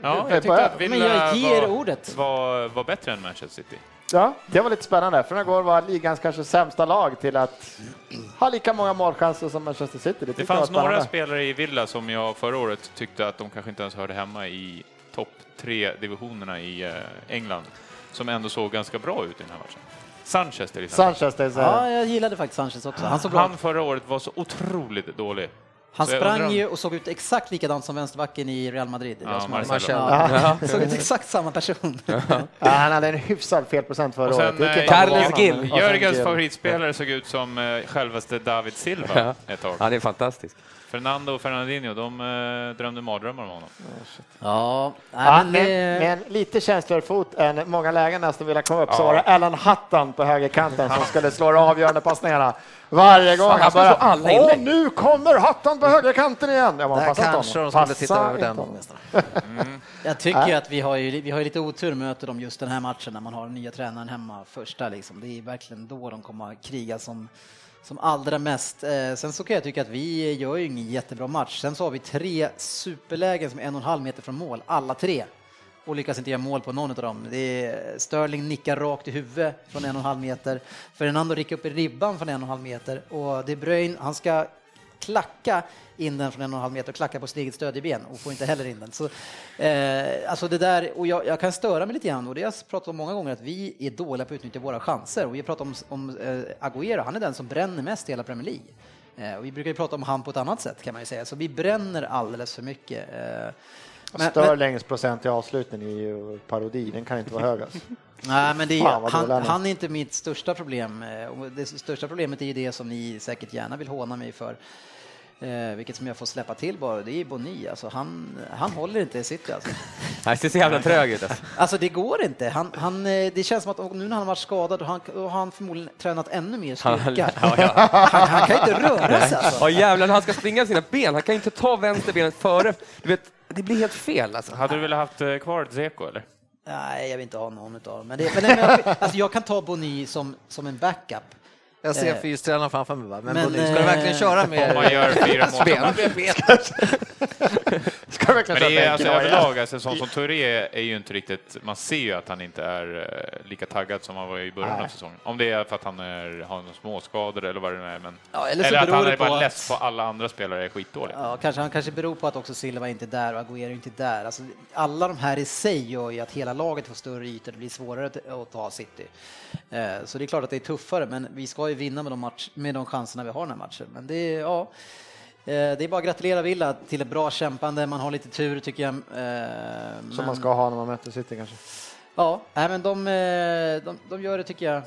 Ja, jag tyckte att Villa Men jag ger var, ordet. var, var bättre än Manchester City. Ja, det var lite spännande. Från igår var ligans kanske sämsta lag till att ha lika många målchanser som Manchester City. Det, Det fanns några spännande. spelare i Villa som jag förra året tyckte att de kanske inte ens hörde hemma i topp tre divisionerna i eh, England, som ändå såg ganska bra ut i den här matchen. Sanchez till exempel. Sanchez, det är så Ja, jag gillade faktiskt Sanchez också. Han såg bra Han ut. förra året var så otroligt dålig. Han så jag sprang om- ju och såg ut exakt likadant som vänsterbacken i Real Madrid. Ja. Marcelo. Ja, såg ut exakt samma person. *laughs* Ja, han hade en hyfsad felprocent förra Och sen året. Det gick eh, inte Carles. Gil. Jörgens favoritspelare såg ut som eh, självaste David Silva ett tag. Han är fantastisk. Fernando och Fernandinho, de eh, drömde mardrömmar om honom. Ja, Ja, men, med, eh, med en lite känsligare fot än många lägen nästan vilja komma upp så var det Alan Hutton på högerkanten som skulle slå de avgörande passningarna varje gång. Han bara, alla åh inlägg." nu kommer Hutton på högerkanten igen! Jag bara, Där kanske honom. de skulle titta över den. nästan. Jag tycker ju att vi har ju, vi har lite otur möter dem just den här matchen när man har den nya tränaren hemma första liksom. Det är verkligen då de kommer att kriga som, som allra mest. Eh, sen så kan jag tycka att vi gör ju ingen jättebra match. Sen så har vi tre superlägen som är en och en halv meter från mål, alla tre. Och lyckas inte göra mål på någon av dem. Det är Sterling nickar rakt i huvudet från en och en halv meter. Fernando rycker upp i ribban från en och en halv meter. Och De Bruyne, han ska klacka in den från en och en halv meter och klacka på sitt eget stödjeben och får inte heller in den. Så, eh, alltså det där, och jag, jag, kan störa mig lite grann och det har jag pratat om många gånger att vi är dåliga på att utnyttja våra chanser och vi har pratat om, om eh, Agüero, han är den som bränner mest i hela Premier League. Eh, och vi brukar ju prata om han på ett annat sätt kan man ju säga, så vi bränner alldeles för mycket. Eh, men, Störlings procent i avslutning är ju parodi, den kan inte vara hög. Alltså. *laughs* Nej, men det är, han, han, är inte mitt största problem. Eh, det största problemet är ju det som ni säkert gärna vill håna mig för. Eh, vilket som jag får släppa till bara, det är Boni. Alltså, han, han håller inte i city alltså. *laughs* Han ser så jävla trög ut. Alltså. alltså det går inte. Han, han, eh, det känns som att nu när han har varit skadad, han, då har han förmodligen tränat ännu mer styrka. *laughs* Ja, ja. Han, han, kan inte röra sig alltså. Ja jävlar, han ska springa sina ben, han kan inte ta vänsterbenet före. Du vet, det blir helt fel alltså. Hade du velat haft eh, kvar Zeko eller? Nej, jag vill inte ha någon av dem. Men, det, men, men alltså, jag kan ta Boni som, som en backup. Jag ser eh, fystränaren framför mig. Men, men Boni, ska du verkligen köra med Om man gör fyra *laughs* mål. *laughs* ska du verkligen men det är alltså överlag, alltså, sån som Touré är ju inte riktigt, man ser ju att han inte är uh, lika taggad som han var i början Nej. av säsongen. Om det är för att han är, har några småskador eller vad det nu är. Men, ja, eller, eller att han är bara att... less på alla andra spelare är skitdåliga. Ja, kanske, han kanske beror på att också Silva inte är där och Agüero inte är där. Alltså, alla de här i sig gör ju att hela laget får större ytor, det blir svårare att ta City. Uh, så det är klart att det är tuffare, men vi ska ju vinna med de, match, med de chanserna vi har den här matchen. Men det är, ja, eh, det är bara att gratulera Villa till ett bra kämpande. Man har lite tur tycker jag. Men... Som man ska ha när man möter City kanske? Ja, men de, de, de gör det tycker jag.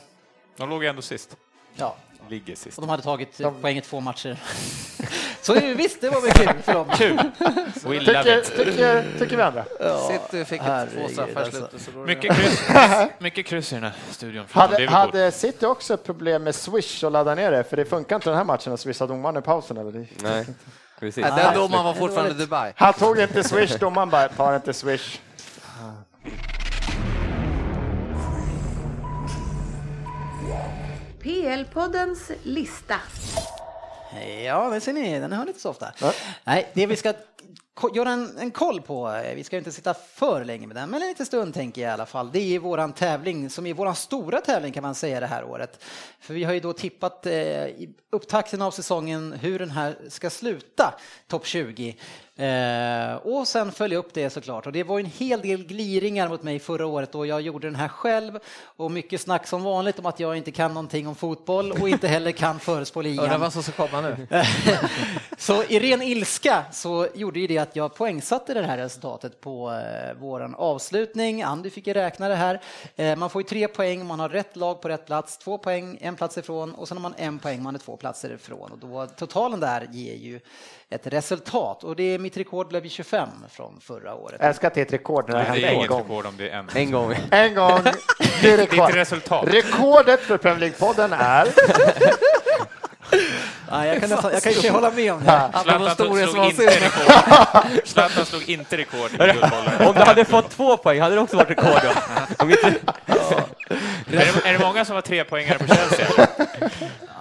De låg ändå sist. Ja. Ligger sist. Och de hade tagit de... poäng i två matcher. *laughs* Så visst, det var väl kul för dem. Kul. tycker, tycker, tycker vi andra. Ja, City fick ett två straffar i slutet. Mycket kryss, *laughs* mycket kryss i den här studion. Hade, hade City också problem med Swish och ladda ner det? För det funkar inte den här matchen att swisha domaren i pausen. Eller? Nej, precis. Nej, den domaren var fortfarande i Dubai. Han tog inte Swish, domaren bara, tar inte Swish. PL-poddens lista. Ja, det ser ni, den hör inte så ofta. Ja. Nej, det vi ska göra en, en koll på, eh, vi ska inte sitta för länge med den, men en liten stund tänker jag i alla fall. Det är våran tävling, som är våran stora tävling kan man säga det här året. För vi har ju då tippat eh, i upptakten av säsongen hur den här ska sluta, topp 20. Eh, och sen följa upp det såklart. Och det var en hel del gliringar mot mig förra året och jag gjorde den här själv. Och mycket snack som vanligt om att jag inte kan någonting om fotboll och inte heller kan förutspå ligan. Undrar vad som ska komma nu. *laughs* så i ren ilska så gjorde ju det att jag poängsatte det här resultatet på eh, våran avslutning. Andy fick ju räkna det här. Eh, man får ju tre poäng om man har rätt lag på rätt plats, två poäng, en plats ifrån och sen har man en poäng man är två platser ifrån. Och då, totalen där ger ju ett resultat och det är mitt rekord blev 25 från förra året. Jag älskar att det är ett rekord när det händer en gång. rekord om det är en. En gång. *laughs* En gång. Det är rekord. Ditt resultat. Rekordet för Premier League-podden är *laughs* Ja, jag kan, nästan, jag kan inte hålla med om det. Zlatan slog, inte rekord. *laughs* Zlatan slog inte rekord i Om du hade fått två poäng hade det också varit rekord. Då. Ja. Är, det, är det många som har tre poängare på Chelsea?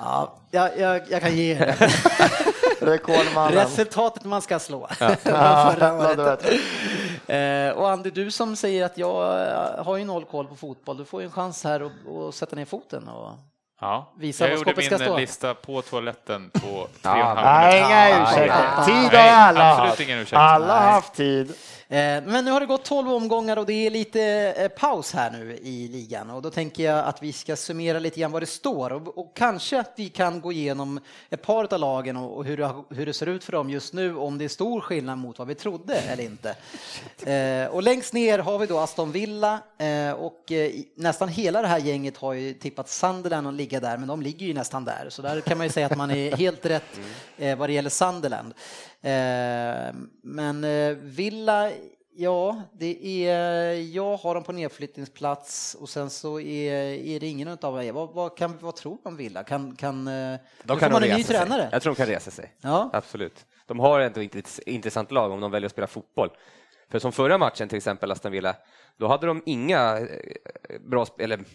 Ja, jag, jag, jag kan ge er *laughs* Rekordmannen. Resultatet man ska slå. Ja. *laughs* eh, och Andy, du som säger att jag eh, har ju noll koll på fotboll, du får ju en chans här att sätta ner foten och Ja, visa jag gjorde min stå. lista på toaletten på tre och en halv Nej, inga ursäkter. Tid har alla haft. Alla har haft tid. Eh, men nu har det gått 12 omgångar och det är lite eh, paus här nu i ligan och då tänker jag att vi ska summera lite grann vad det står och, och kanske att vi kan gå igenom ett par av lagen och, och hur, det, hur, det, ser ut för dem just nu, om det är stor skillnad mot vad vi trodde eller inte. Eh, och längst ner har vi då Aston Villa och nästan hela det här gänget har ju tippat Sunderland att ligga där, men de ligger ju nästan där, så där kan man ju säga att man är helt rätt vad det gäller Sunderland. Eh, men eh, Villa, ja, det är, jag har dem på nedflyttningsplats och sen så är, är det ingen av er. Vad, vad, kan, vad tror man Villa? Kan, kan, eh, de kan man en ny tränare? Sig. Jag tror de kan resa sig. Ja. Absolut. De har ändå ett intressant lag om de väljer att spela fotboll. För som förra matchen till exempel, Aston Villa, då hade de inga bra, eller inga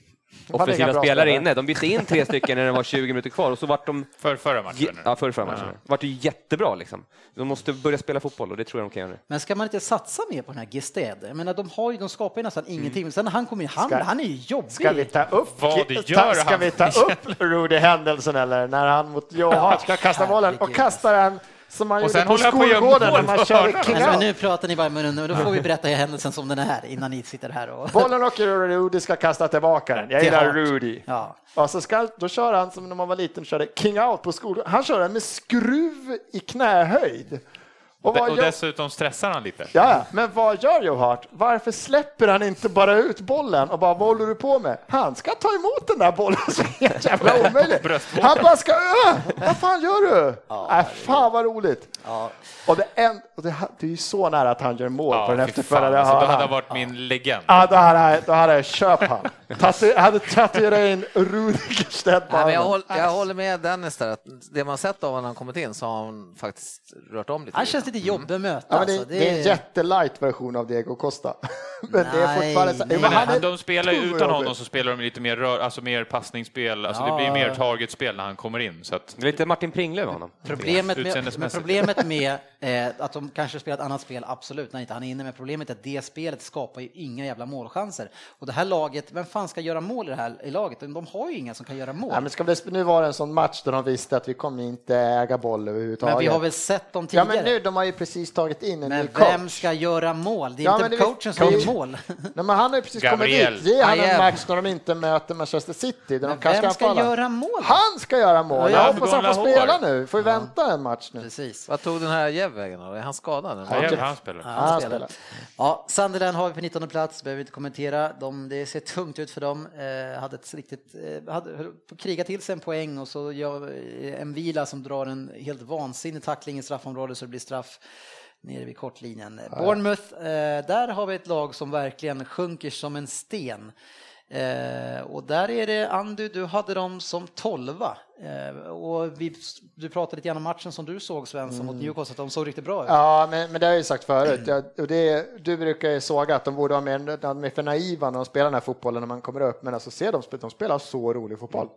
offensiva spelare inne. De bytte in tre stycken när det var 20 minuter kvar och så vart de *laughs* För förra Ja, matchen. ja, förra, förra matchen. Det vart ju jättebra liksom. De måste börja spela fotboll och det tror jag de kan göra nu. Men ska man inte satsa mer på den här Gested? Jag menar, de, har ju, de skapar ju nästan ingenting. Men sen när han kommer in, han, Ska- han är ju jobbig. Ska vi ta upp, Vad ta, gör ska han? vi ta upp Rudy händelsen eller när han mot Johan ska kasta bollen och kastar den som man Och sen gjorde på skolgården när man körde out. nu pratar ni bara i munnen, nu, då får vi berätta händelsen som den är innan ni sitter här och... Bollen åker och Rudy ska kasta tillbaka den. Jag gillar. Rudy. Ja. Och så ska, då kör han som när man var liten körde king out på skolan. Han kör den med skruv i knähöjd. Och vad Och gör, dessutom stressar han lite. ja, ja, men vad gör Joe Hart? Varför släpper han inte bara ut bollen och bara vad håller du på med? Han ska ta emot den där bollen som är helt jävla omöjlig. Han bara ska, äh, vad fan gör du? äh, fan vad roligt. Ja. Och det, en, och det, det är ju så nära att han gör mål på den efterföljande alltså, Då hade han varit min legend. Ja, då hade jag, då hade jag köpt han. Jag hade tatuerat in Rudi Gerstedt på Nej, men jag, håller, jag håller med Dennis där, att det man sett av honom när han kommit in så har han faktiskt rört om lite. Han känns lite jobbig att möta. Ja, men det, alltså. det är en jättelight version av Diego Costa. *laughs* Men det är Nej, fortfarande så, nej. Jo, Men han är de spelar ju utan honom så spelar de lite mer, rör, alltså mer passningsspel, alltså Ja. det blir mer targetspel när han kommer in. Så att, Det lite Martin Pringle över honom. Problemet med, men Utseendemässigt. problemet med eh, att de kanske spelar ett annat spel, absolut, när inte han är inne, men problemet är att det spelet skapar ju inga jävla målchanser. Och det här laget, vem fan ska göra mål i det här i laget? De har ju inga som kan göra mål. Ja, men ska det, nu var det en sån match där de visste att vi kommer inte äga boll överhuvudtaget. Men vi har väl sett dem Ja, tidigare? men nu, de har ju precis tagit in en Men ny coach. vem ska göra mål? Det är Ja, inte men coachen som gör mål. *laughs* Nej, men han har ju precis Gabriel. kommit dit. Ge han en match när de inte möter Manchester City. Där de Men kanske vem kan ska falla. göra mål? Han ska göra mål. Ja, Jag ja, hoppas för han får spela nu. Får vi vänta en match nu. Precis. Vad tog den här Jev vägen? Är han skadad? eller? ja, han spelar. Ja, han spelar. Ja, Sunderland har vi på 19 plats, behöver inte kommentera. De, det ser tungt ut för dem. Eh, hade ett riktigt, eh, hade höll på att kriga till sig en poäng och så gör eh, en vila som drar en helt vansinnig tackling i straffområdet så det blir straff nere vid kortlinjen. Bournemouth, eh, där har vi ett lag som verkligen sjunker som en sten. Eh, och där är det, Andy, du hade dem som tolva. Eh, och vi, du pratade lite grann om matchen som du såg, Svensson, mot Newcastle, att de såg riktigt bra ut. Ja, men, men det har jag ju sagt förut. Jag, och det, du brukar ju såga att de borde vara mer, de är för naiva när de spelar den här fotbollen när man kommer upp. Men alltså, se dem, de spelar så rolig fotboll.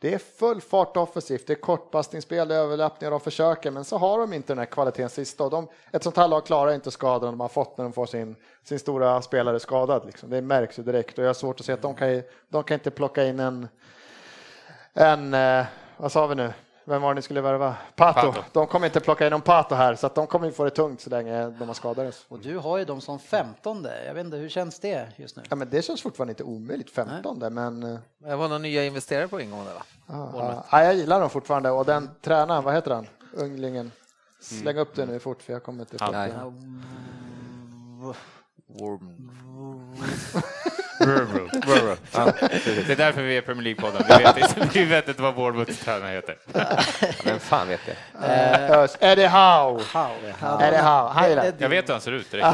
Det är full fart offensivt, det är kortpassningsspel, det är överlappningar, de försöker, men så har de inte den här kvaliteten sista. Och de, ett sånt här lag klarar inte skadan de har fått när de får sin, sin stora spelare skadad. Liksom. Det märks ju direkt och jag har svårt att se att de kan, de kan inte plocka in en, en eh, vad sa vi nu, vem var det ni skulle värva? Pato. Pato. De kommer inte plocka in någon Pato här, så att de kommer få det tungt så länge de har skadades. Och du har ju dem som femtonde. Jag vet inte, hur känns det just nu? Ja, men det känns fortfarande inte omöjligt, 15 men eh, Det var några nya investerare på ingång där va? ja, ja, jag gillar dem fortfarande och den tränaren, vad heter han, unglingen? Släng upp det nu fort för jag kommer inte ihåg. Nej. det. Ja, Det är därför vi är Premier League-podden. Vi vet inte, vi vet inte vad Bournemouths tränare heter. vem fan vet det? Eh, Eddie Howe. Eddie Howe, han gillar det. Jag vet hur han ser ut direkt.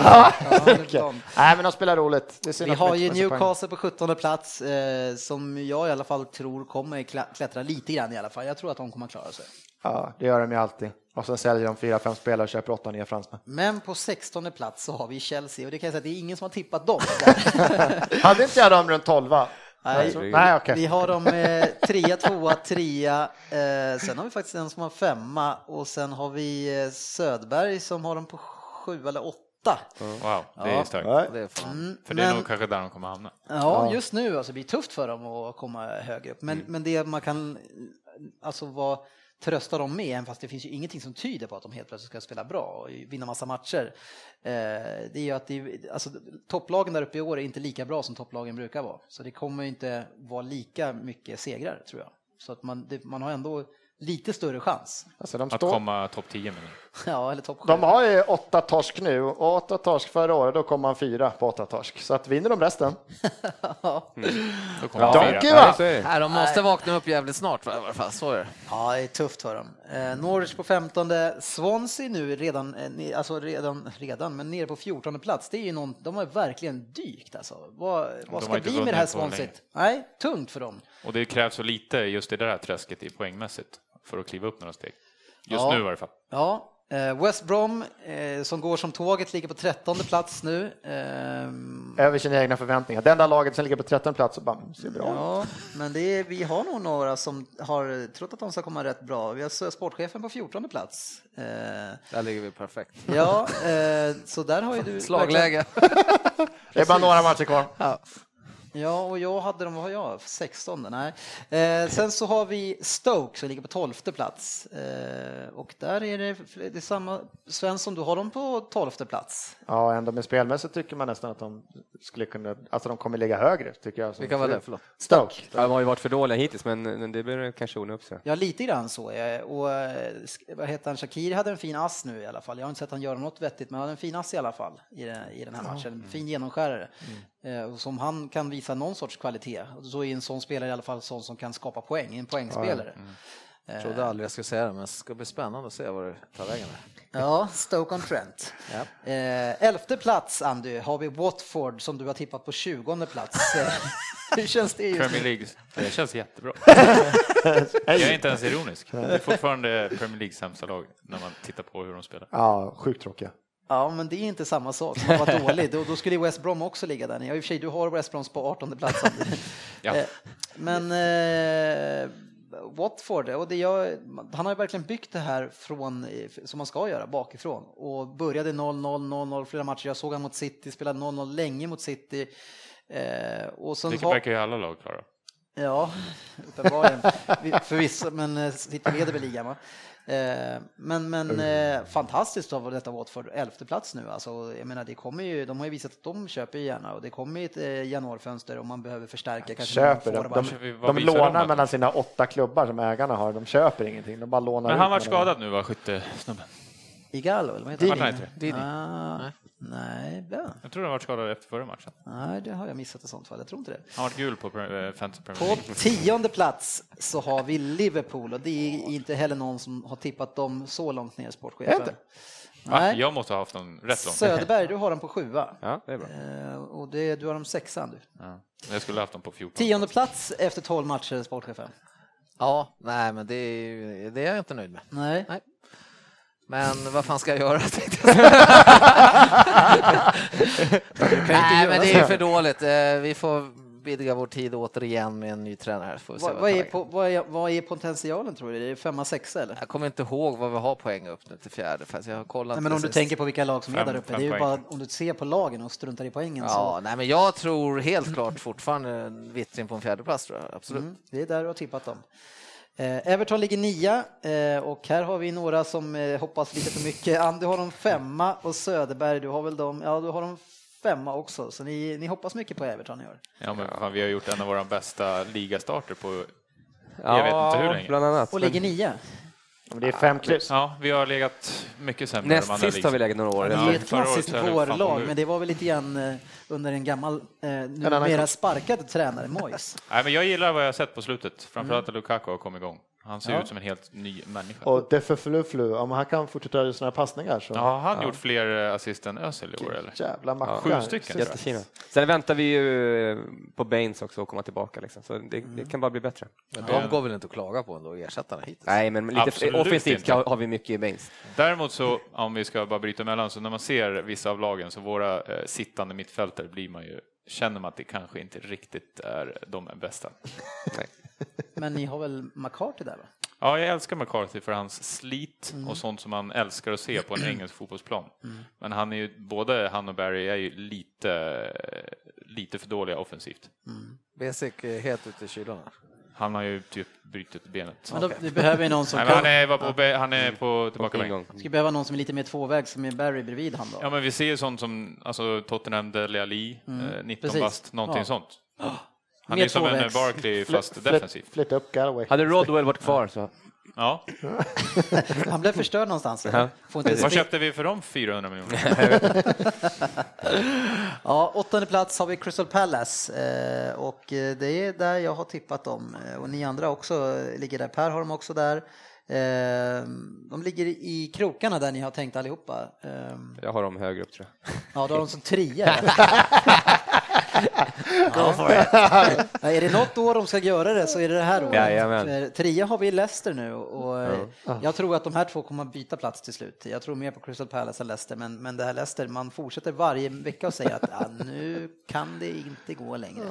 Nej, men de spelar roligt. Vi har ju. Newcastle på 17 plats eh, som jag i alla fall tror kommer klättra lite grann i alla fall. Jag tror att de kommer att klara sig. Ja, det gör de ju alltid. Och sen säljer de fyra, fem spelare och köper åtta nya fransmän. Men på 16 plats så har vi Chelsea och det kan jag säga att det är ingen som har tippat dem. *laughs* Hade inte jag dem runt 12? Nej, Nej, okej. Vi har dem eh, trea, tvåa, trea. Eh, sen har vi faktiskt en som har femma och sen har vi eh, Södberg som har dem på sju eller åtta. Wow, det är starkt. Nej. Det är. Mm, För det är men- nog kanske där de kommer hamna. Ja, just nu alltså, det blir tufft för dem att komma högre upp. Mm. Men, men det man kan alltså vara trösta dem med, även fast det finns ju ingenting som tyder på att de helt plötsligt ska spela bra och vinna massa matcher. Eh, det är ju att det, alltså, topplagen där uppe i år är inte lika bra som topplagen brukar vara. Så det kommer inte vara lika mycket segrar tror jag. Så att man, det, man har ändå lite större chans. Alltså, de, Att står, komma topp 10 menar. *laughs* Ja, eller topp sju. de har ju åtta torsk nu och åtta torsk förra året, då kom man fyra på åtta torsk. Så att vinner de resten, *laughs* Då kommer Ja. de Donkey, va? Nej, de måste vakna upp jävligt snart i alla fall, så är det. Ja, det är tufft för dem. Eh, Norwich på 15, Swansea nu redan, eh, alltså redan, redan, men nere på 14 plats. Det är ju någon, de har verkligen dykt alltså. Vad, vad ska bli med det här Swansea? Nej, tungt för dem. Och det krävs så lite just i det där träsket i poängmässigt för att kliva upp några steg. Just Ja. nu i varje fall. Ja, Eh, West Brom eh, som går som tåget ligger på trettonde plats nu. Ehm, Över sina egna förväntningar. Det enda laget som ligger på 13 plats och bara mm, ser bra. Ja, men det är, vi har nog några som har trott att de ska komma rätt bra. Vi har sportchefen på 14 plats. Eh, Där ligger vi perfekt. ja, eh, så där har ju du... *laughs* Slagläge. *laughs* Det är bara några matcher kvar. Ja, Ja, och jag hade dem, vad har jag, 16? Nej. Eh, sen så har vi Stoke som ligger på 12 plats. Eh, och där är det, det är samma, Svensson, du har dem på 12 plats. Ja, ändå med spelmässigt tycker man nästan att de skulle kunna, alltså de kommer ligga högre tycker jag. Vilka var det? Förlåt. Stoke. Ja, de har ju varit för dåliga hittills, men, det blir kanske ordna upp sig. Ja, lite grann så. Eh, Och eh, vad heter han, Shakir hade en fin ass nu i alla fall. Jag har inte sett han göra något vettigt, men han hade en fin ass i alla fall i den, i den här matchen. En fin genomskärare. Eh, och Som han kan visa någon sorts kvalitet. Så är en sån spelare i alla fall sån som kan skapa poäng, en poängspelare. Jag trodde aldrig jag skulle säga det, men det ska bli spännande att se vad det tar vägen. Här. Ja, Stoke on Trent. *laughs* Eh, elfte plats, Andy, har vi Watford som du har tippat på 20 plats. Eh, *laughs* Hur känns det just Premier? League, det känns jättebra. *laughs* Jag är inte ens ironisk. Det är fortfarande Premier Leagues sämsta lag när man tittar på hur de spelar. Ja, sjukt tråkiga. Ja, men det är inte samma sak som att vara dålig. Då, då skulle West Brom också ligga där. Ja, i och för sig, du har West Broms på 18 plats. Ja. Eh, Men eh, Watford, och det jag, han har ju verkligen byggt det här från, eh, som man ska göra, bakifrån. Och började 0-0, 0-0 flera matcher. Jag såg han mot City, spelade 0-0 länge mot City. Eh, och sen Det har- verkar ju alla lag klara. Ja, uppenbarligen. Vi- Förvisso, men eh, City leder väl ligan va? Eh, Men, men eh, fantastiskt av detta Watford, elfte plats nu. Alltså, jag menar, det kommer ju, de har ju visat att de köper gärna och det kommer ju ett eh, januarfönster om man behöver förstärka. Kanske Köper de, de, de de lånar att- mellan sina åtta klubbar som ägarna har. De köper ingenting, de bara lånar Men han var skadad nu, va, skyttesnubben? Igalo, eller vad heter det? han? Ah, nej, ja. Jag tror han var skadad efter förra matchen. nej, det har jag missat i sånt fall. Jag tror inte det. Han har varit gul på eh, Fantasy Premier På League. tionde plats så har vi Liverpool och det är inte heller någon som har tippat dem så långt ner, sportchefen. Nej. Jag måste ha haft dem rätt långt. Söderberg, du har dem på sjua. Ja, det är bra. Eh, och det, du har dem sexan du. Ja. Jag skulle ha haft dem på 14. Tionde plats efter 12 matcher, sportchefen. Ja, nej, men det är, ju- det är jag inte nöjd med. Nej. Nej. Men vad fan ska jag göra? tänkte jag. Nej, men det är för dåligt. Eh, Vi får vidga vår tid återigen med en ny tränare. Får vi se Vad, vad är på, vad, är, vad är potentialen tror du? Är det femma, sexa eller? Jag kommer inte ihåg vad vi har poäng upp nu till fjärde. Fast jag har kollat Nej, men om du tänker på vilka lag som är Fem- där uppe, det är ju poäng. bara om du ser på lagen och struntar i poängen Ja, så nej, men jag tror helt klart fortfarande vittring på en fjärde plats tror jag. Absolut. mm, det är där du har tippat dem. Eh, Everton ligger nia eh, och här har vi några som eh, hoppas lite för mycket. Andy har dem femma och Söderberg, du har väl dem, ja du har dem femma också, så ni, ni hoppas mycket på Everton i år. Ja, men fan, vi har gjort en av våra bästa ligastarter på... Ja, Jag vet inte hur länge. Bland annat. Och ligger nia. Men Det är fem kryss. Ja, vi har legat mycket sämre Näst sist har vi legat några år. Det Ja, är ett klassiskt vårlag, men det var väl lite grann eh, under en gammal, eh, numera sparkad tränare, Moyes. Nej, men jag gillar vad jag har sett på slutet. Framförallt att Lukaku har kommit igång. Han ser Ja. ut som en helt ny människa. Och Defefluflu, om han kan fortsätta göra sådana här passningar så Ja, har han gjort fler eh, assist än Özil i år eller? jävla macka. Sju stycken. Jättefina. Sen väntar vi ju eh, på Baines också att komma tillbaka. Liksom. Så det, det kan bara bli bättre. Men de går väl inte att klaga på ändå, ersättarna hittills? Nej, men lite Absolut offensivt inte. har vi mycket i Baines. Däremot så, om vi ska bara bryta emellan, så när man ser vissa av lagen, så våra eh, sittande mittfältare blir man ju, känner man att det kanske inte riktigt är de bästa. Nej. Men ni har väl McCarthy där va? Ja, jag älskar McCarthy för hans slit och sånt som man älskar att se på en engelsk *clears throat* fotbollsplan. Men han är ju, både han och Barry är ju lite, lite för dåliga offensivt. Basic är helt ute i kylan. Han har ju typ brutit benet. Men då, vi behöver ju någon som *laughs* Nej, men han kan, är, var på, han är på tillbakaväg. ska behöva någon som är lite mer tvåväg som är Barry bredvid han då. Ja, men vi ser ju sånt som alltså, Tottenham, Dele Alli, eh, 19 precis. bast, någonting Ja. sånt. Han är som en. Barkley fast defensivt. Flytta upp Galway. Hade Rodwell varit kvar så... Ja. *laughs* Han blev förstörd någonstans. Ja. Vad köpte vi för de 400 miljoner? *laughs* Ja, åttonde plats har vi Crystal Palace eh, och eh, det är där jag har tippat dem eh, och ni andra också ligger där. Per har dem också där. De ligger i krokarna där ni har tänkt allihopa. Jag har dem högre upp tror jag. Ja, då har de som trea. *laughs* *laughs* Go for it. Ja, är det något år de ska göra det så är det det här året. Jajamän. Trea har vi Leicester nu och eh, jag tror att de här två kommer att byta plats till slut. Jag tror mer på Crystal Palace än Leicester, men, men det här Leicester, man fortsätter varje vecka och säga att ja, nu kan det inte gå längre.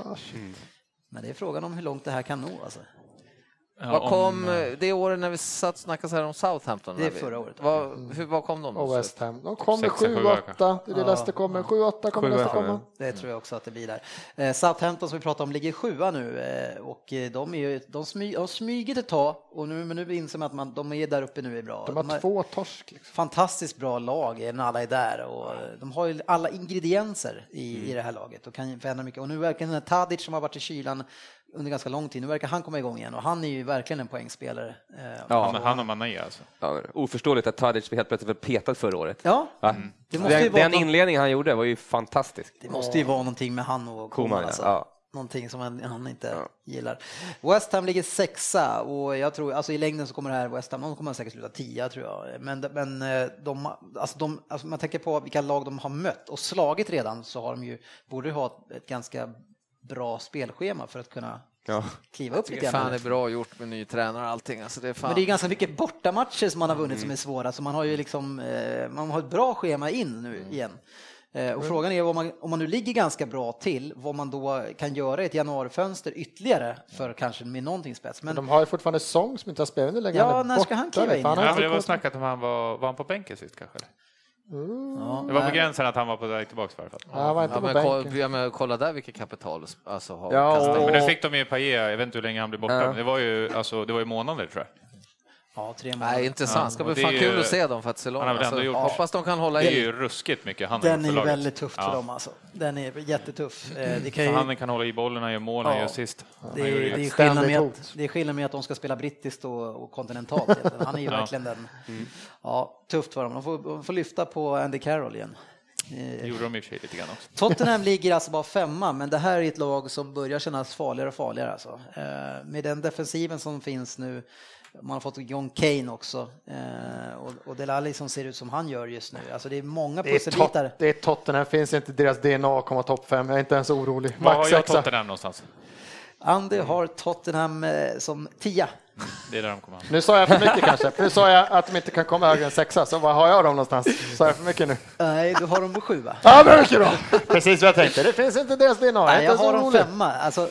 Men det är frågan om hur långt det här kan nå. Alltså. Ja, Vad om, kom eh, eh, det året när vi satt och snackade så här om Southampton? Det är förra året. Vad, hur, vad kom de? Och West Ham. De kommer Sexa, sju 7-8. Det är det Ja. Leicester kommer. 7-8 kommer Leicester komma. Det tror jag också att det blir där. Eh, Southampton som vi pratade om ligger sjua nu eh, och de, är ju, de, smy, de har smugit ett tag och nu, men nu inser man att man, de är där uppe nu är bra. De har två torsk. Liksom. fantastiskt bra lag när alla är där och de har ju alla ingredienser i, i det här laget och kan förändra mycket. Och nu verkar den här Tadic som har varit i kylan under ganska lång tid, nu verkar han komma igång igen och han är ju verkligen en poängspelare. Eh, Ja. Han, han och Mané alltså. Ja, oförståeligt att Tadic helt plötsligt blev petad förra året. Ja, Va? det måste ju Den, vara den någon- inledningen han gjorde var ju fantastisk. det måste ju vara någonting med han och Koman, alltså. Ja. Någonting som han, han inte Ja. gillar. West Ham ligger sexa och jag tror, alltså i längden så kommer det här West Ham, de kommer säkert sluta tia tror jag. Men, men eh, de, alltså de, alltså man tänker på vilka lag de har mött och slagit redan så har de ju, borde ha ett ganska bra spelschema för att kunna Ja. kliva upp Det lite är fan grann. är bra gjort med ny tränare och allting. Alltså det är fan... Men det är ganska mycket bortamatcher som man har vunnit Mm. som är svåra, så man har ju liksom, eh, man har ett bra schema in nu Mm. igen. Eh, Och frågan är om man, om man nu ligger ganska bra till, vad man då kan göra i ett januarifönster ytterligare för kanske med någonting spets. Men Men de har ju fortfarande Song som inte har spelat under länge. Ja, är när ska han kliva in? Han Ja, men det var snackat om han var, var han på bänken sist kanske? Eller? ja, Det var på gränsen att han var på väg tillbaka i alla fall. Ja, han var inte Ja, på men, kolla, ja, men kolla där vilket kapital alltså, har Ja, kastat. Men nu fick de ju Paille, jag vet inte hur länge han blir borta, Ja. men det var ju, alltså, det var ju månader tror jag. Ja, tre månader. Nej, intressant. Ska bli fan är kul ju- att se dem i har väl ändå Alltså, gjort- hoppas de kan hålla Det är i. ju ruskigt mycket han Den är för ju väldigt tuff för Ja. dem alltså. Den är jättetuff. Eh, Det, kan Så ju, han kan hålla i bollen, han gör mål, han Ja. gör sist. det, är, ju- det, är skillnad med att, det är skillnad med att de ska spela brittiskt och, och kontinentalt. Han är ju *laughs* Ja. Mm. verkligen den. Ja, tufft för dem. De får, de får lyfta på Andy Carroll igen. Det gjorde de i och för sig lite grann också. Tottenham *laughs* ligger alltså bara femma, men det här är ett lag som börjar kännas farligare och farligare. Alltså. Eh, med den defensiven som finns nu, man har fått igång Kane också eh, och, och Delali som ser ut som han gör just nu. Alltså det är många Det är, pusselbitar. det är Tottenham, finns inte deras DNA att komma topp fem. Jag är inte ens orolig. Var har jag. Tottenham någonstans? Andy har Tottenham eh, som tia. Det är där de kommer. Nu sa jag för mycket kanske. Nu sa jag att de inte kan komma högre än sexa. Så var har jag dem någonstans? Sa jag för mycket nu? Nej, du har dem på sjua. Ja, mycket bra. Precis vad jag tänkte. Det finns inte deras DNA. Jag Nej, jag ens har dem femma. Alltså,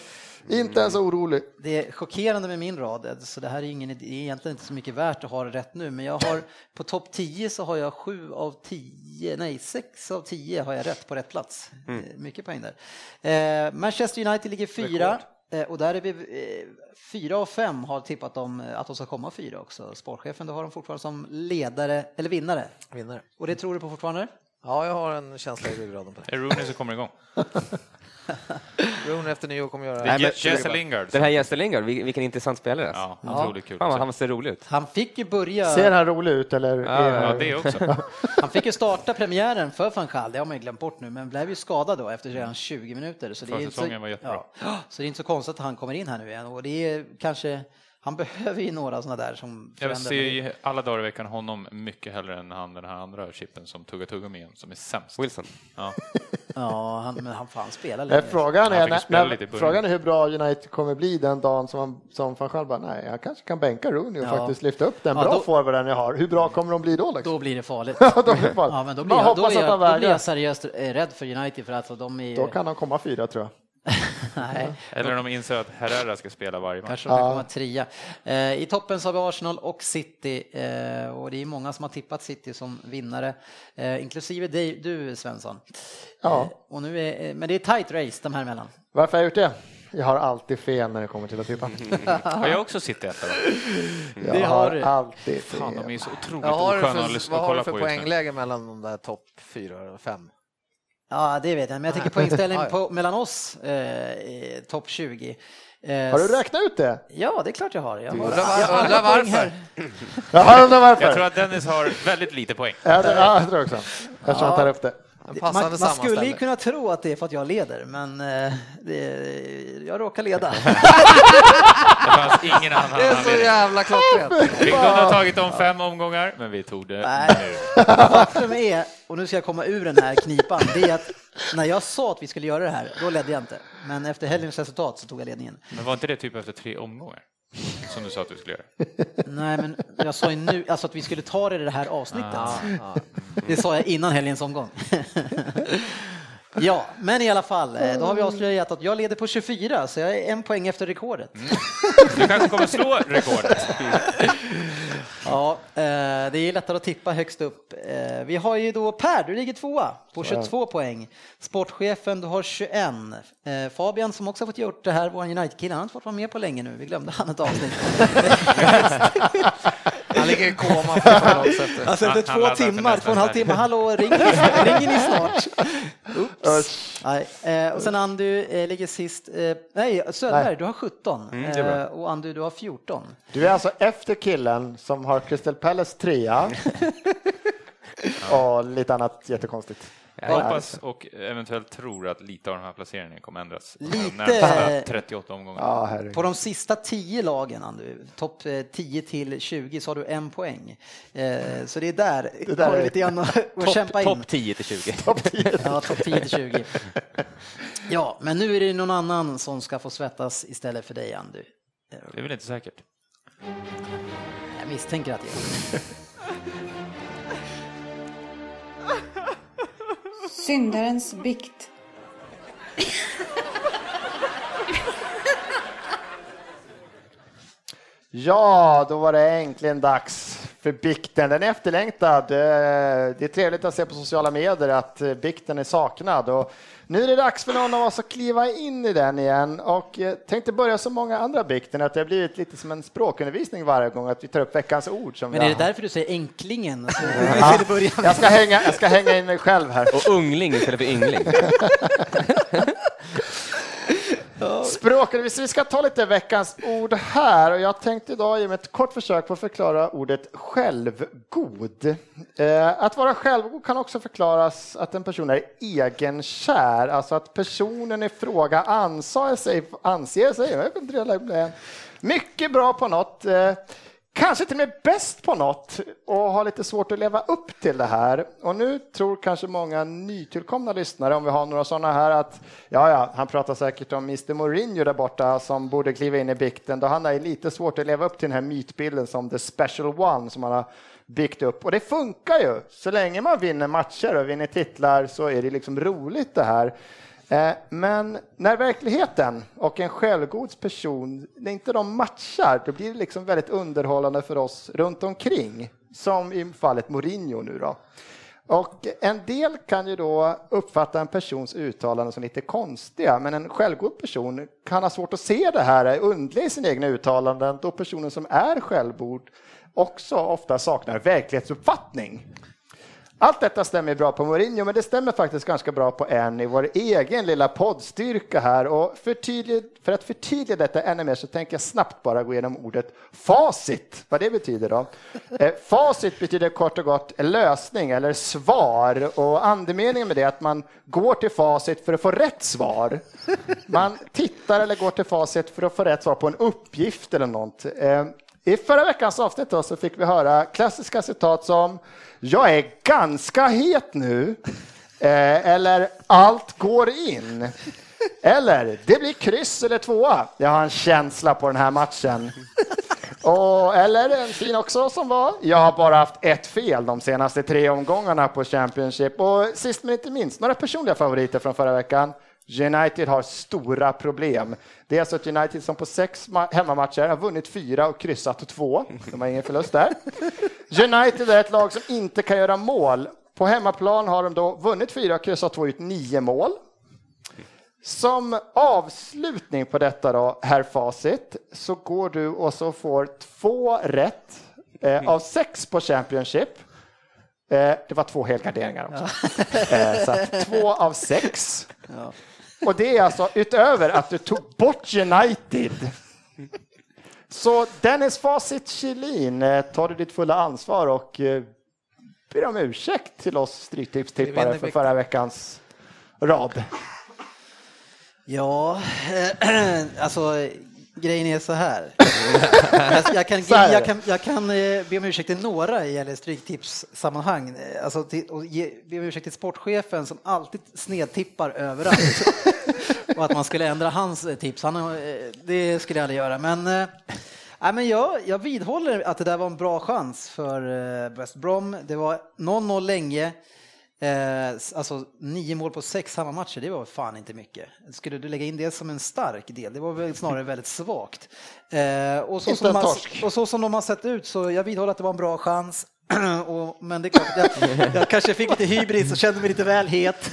Inte ens orolig. det är chockerande med min rad, så det här är, ingen, det är egentligen inte så mycket värt att ha det rätt nu, men jag har på topp 10 så har jag 7 av 10, nej 6 av 10 har jag rätt på rätt plats. Eh, Mycket poäng där. Eh, Manchester United ligger fyra eh, och där är vi eh, fyra av fem har tippat dem att de ska komma fyra också. Sportchefen, då har de fortfarande som ledare eller vinnare. Vinnare. Och det tror du på fortfarande? Ja, jag har en känsla i ryggraden på det. Är Rooney som kommer igång? *laughs* Rooney efter nyår kommer göra Det Je- Jesse Lingard. Den här Jesse Lingard, vil- vilken intressant spelare. Ja, otroligt kul. Fan vad han ser rolig ut. Han fick ju börja... Ser han rolig ut eller? Ja, är Ja, det också. *laughs* Han fick ju starta premiären för van Gaal, det har man ju glömt bort nu, men blev ju skadad då efter redan 20 minuter. Så det är inte så, Försäsongen var jättebra. Ja, så det är inte så konstigt att han kommer in här nu igen och det är kanske, han behöver ju några sådana där som Jag förändrar. ser ju alla dagar i veckan honom mycket hellre än han den här andra chippen som tuggar tuggummi igen, som är sämst. Wilson. Ja. *laughs* Ja, han, men han får han spela längre. Frågan är, när, när, frågan är hur bra United kommer bli den dagen som, han- som van Gaal bara, nej, jag kanske kan bänka Rooney och Ja. faktiskt lyfta upp den Ja, bra då- forwarden jag har. Hur bra kommer de bli då? Liksom? Då blir det farligt. *laughs* Då, blir det farligt. Ja, men då blir, jag, då, att han jag, då blir jag seriöst eh, rädd för United för att de är... Då kan de komma fyra tror jag. *laughs* nej, Eller om de inser att Herrera ska spela varje match. kanske de kan komma trea. Eh, I toppen så har vi Arsenal och City eh, och det är många som har tippat City som vinnare, eh, inklusive dig, du Svensson. Ja. Eh, och nu är, men det är tight race de här emellan. Varför har jag gjort det? Jag har alltid fel när det kommer till att tippa. Har *laughs* jag också City etta? Jag Det har har du. alltid Fan, de fel. är så otroligt Vad har du osköna att, för, lyssna vad och har kolla du för på just nu. poängläge mellan de där topp fyra och fem? Ja, det vet jag, men jag tänker poängställning *laughs* Ja, ja. på, mellan oss, eh, i topp 20. Eh, Har du räknat ut det? Ja, det är klart jag har. Jag har, Undrar var, varför? Jag undrar varför. Jag tror att Dennis har väldigt lite poäng. Ja, det, ja, jag tror också. Eftersom han tar upp det. Man, man skulle ju kunna tro att det är för att jag leder, men eh, det, jag råkar leda. *laughs* Det fanns ingen annan Det är så anledning. jävla klockrent. Vi kunde ha tagit dem fem omgångar, men vi tog det Nej. nu. Faktum är, och nu ska jag komma ur den här knipan, det är att när jag sa att vi skulle göra det här, då ledde jag inte. Men efter helgens resultat så tog jag ledningen. Men var inte det typ efter tre omgångar? Som du sa att du skulle göra? Nej, men jag sa ju nu, alltså att vi skulle ta det i det här avsnittet. Ja. Det sa jag innan helgens omgång. Ja, men i alla fall, eh, då har vi avslöjat att jag leder på 24, så jag är en poäng efter rekordet. Du kanske kommer slå rekordet? *laughs* Ja, eh, det är lättare att tippa högst upp. Eh, Vi har ju då Per, du ligger tvåa på 22 poäng. Sportchefen, du har 21. Eh, Fabian som också har fått gjort det här, vår United-kille, han har inte fått vara med på länge nu. Vi glömde han ett avsnitt. *laughs* *laughs* Han ligger i koma på något sätt. Alltså efter två timmar, två och en halv timme, hallå, ringer ringer ni snart? Oops. Nej. Eh, och sen Andu eh, ligger sist, eh, nej Söderberg, Nej. du har 17 Mm, och Andu du har 14. Du är alltså efter killen som har Crystal Palace trea. *laughs* och lite annat jättekonstigt. Jag hoppas och eventuellt tror att lite av de här placeringarna kommer ändras. Lite- närmsta 38 omgångar. Ja. På de sista 10 lagen, Andu, topp eh, 10 till 20 så har du en poäng. Eh, så det är där, det där är- lite grann att Topp kämpa in. top 10 till 20. *laughs* Ja, topp 10 till 20. Ja, men nu är det någon annan som ska få svettas istället för dig, Andu. Det är väl inte säkert? Jag misstänker att det är Syndarens bikt. Ja, då var det äntligen dags för bikten. Den är efterlängtad. Eh, Det är trevligt att se på sociala medier att eh, bikten är saknad. Och nu är det dags för någon av oss att kliva in i den igen. Och eh, tänkte börja som många andra bikten, att det har blivit lite som en språkundervisning varje gång, att vi tar upp veckans ord. Som Men är det därför du säger änklingen? *laughs* Så Ja, jag, ska hänga, jag ska hänga in mig själv här. Och ungling istället för yngling. *laughs* Språket, vi ska ta lite veckans ord här. Och jag tänkte idag ge mig ett kort försök på att förklara ordet självgod. Eh, att vara självgod kan också förklaras att en person är egenkär, alltså att personen i fråga anser sig, anser sig jag vet inte, mycket bra på något, eh, kanske till och med bäst på något och har lite svårt att leva upp till det här. Och nu tror kanske många nytillkomna lyssnare, om vi har några sådana här, att ja, ja, han pratar säkert om Mr Mourinho där borta som borde kliva in i bikten, då han har lite svårt att leva upp till den här mytbilden som the special one som han har byggt upp. Och det funkar ju. Så länge man vinner matcher och vinner titlar så är det liksom roligt det här. Eh, men när verkligheten och en självgod person, när inte de matchar, då blir det liksom väldigt underhållande för oss runt omkring. Som i fallet Mourinho nu då. Och en del kan ju då uppfatta en persons uttalanden som lite konstiga, men en självgod person kan ha svårt att se det här underliga i sina egna uttalanden, då personen som är självgod också ofta saknar verklighetsuppfattning. Allt detta stämmer bra på Mourinho, men det stämmer faktiskt ganska bra på en i vår egen lilla poddstyrka här. Och för att förtydliga detta ännu mer så tänker jag snabbt bara gå igenom ordet facit, vad det betyder då. Eh, facit betyder kort och gott lösning eller svar och andemeningen med det är att man går till facit för att få rätt svar. Man tittar eller går till facit för att få rätt svar på en uppgift eller något. Eh, i förra veckans avsnitt då så fick vi höra klassiska citat som “Jag är ganska het nu” eh, eller “Allt går in” eller “Det blir kryss eller tvåa”. Jag har en känsla på den här matchen. Och, eller en fin också som var “Jag har bara haft ett fel de senaste tre omgångarna på Championship” och sist men inte minst några personliga favoriter från förra veckan. United har stora problem. Det är alltså ett United som på sex ma- hemmamatcher har vunnit fyra och kryssat två. De har ingen förlust där. United är ett lag som inte kan göra mål. På hemmaplan har de då vunnit fyra och kryssat två, ut nio mål. Som avslutning på detta då, herr Facit, så går du och så får två rätt eh, av sex på Championship. Eh, det var två helgarderingar också. Eh, så att två av sex. Och det är alltså utöver att du tog bort United. Så Dennis Facit Kjellin, eh, tar du ditt fulla ansvar och eh, ber om ursäkt till oss Stryktipstippare för förra veckans rad. Ja, *clears throat* alltså grejen är så här. *laughs* Jag, jag kan, här är jag kan, jag kan eh, be om ursäkt till några i stryktipssammanhang. Eh, Alltså till, och ge, be om ursäkt till sportchefen som alltid snedtippar överallt. *laughs* och att man skulle ändra hans eh, tips. Han, det skulle jag aldrig göra. Men, nej, men jag, jag vidhåller att det där var en bra chans för West Brom. Det var 0-0 länge. Eh, alltså nio mål på sex hemmamatcher, det var fan inte mycket. Skulle du lägga in det som en stark del? Det var väl snarare väldigt svagt. Eh, och, så som en de har, torsk. och så som de har sett ut så jag vidhåller att det var en bra chans. *clears throat* och, men det är klart, jag, *laughs* jag kanske fick lite hybris och kände mig lite väl het. *laughs*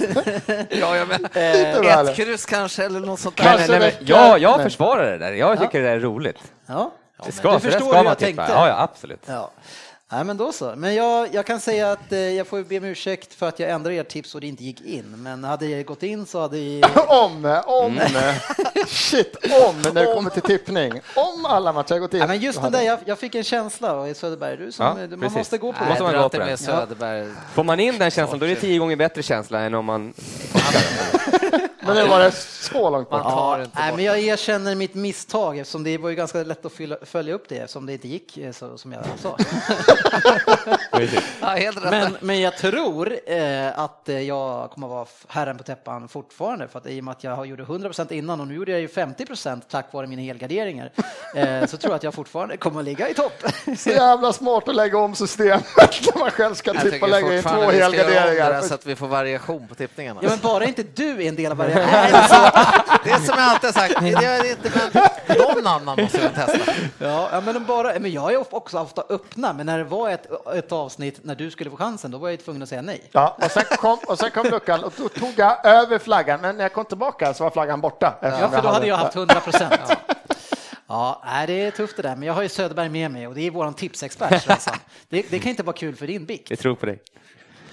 Ja, jag med. *laughs* Lite väl. Ett kryss kanske eller något sånt där. Nej, nej, nej, men räcker, jag, men- försvarar det där. Jag tycker det är roligt. ja. Det ska, du för det förstår ska hur man jag tänkte. Ja, ja, absolut. Ja. Nej, men då så. Men jag, jag kan säga att eh, jag får be om ursäkt för att jag ändrade ert tips och det inte gick in. Men hade det gått in så hade ju... *laughs* Om, om, Mm. *laughs* shit, om när det kommer till tippning. Om alla matcher har gått in. Ja, men just den där, jag, jag fick en känsla och i Söderberg, du som, Ja, man precis. måste gå på Nej, det. måste man dra gå inte på det. med Söderberg. Får man in den känslan, då är det tio gånger bättre känsla än om man... *laughs* Men nu var det så långt bort. Ja, nej, men jag erkänner mitt misstag eftersom det var ju ganska lätt att fylla, följa upp det eftersom det inte gick eh, så, som jag sa. *laughs* Ja, helt rätt. Men, men jag tror eh, att eh, jag kommer vara herren på täppan fortfarande för att i och med att jag har gjort 100% innan och nu gjorde jag ju 50% tack vare mina helgarderingar eh, så tror jag att jag fortfarande kommer att ligga i topp. Så jävla smart att lägga om systemet *laughs* när man själv ska jag tippa och lägga in två helgarderingar. så att vi får variation på tippningarna. Ja, men bara inte du är en del av varje... Det är som jag alltid har sagt, det är inte, men någon annan måste vi testa. Ja, ja, men, bara, men jag är också ofta öppna, men när det var ett, ett avsnitt när du skulle få chansen, då var jag tvungen att säga nej. Ja, och sen kom, och sen kom luckan och då tog jag över flaggan, men när jag kom tillbaka så var flaggan borta. Ja, för då hade jag haft 100 procent. Ja, nej, det är tufft det där, men jag har ju Söderberg med mig och det är våran tipsexpert. Svensson. *laughs* Det, det kan inte vara kul för din bikt. Vi tror på dig.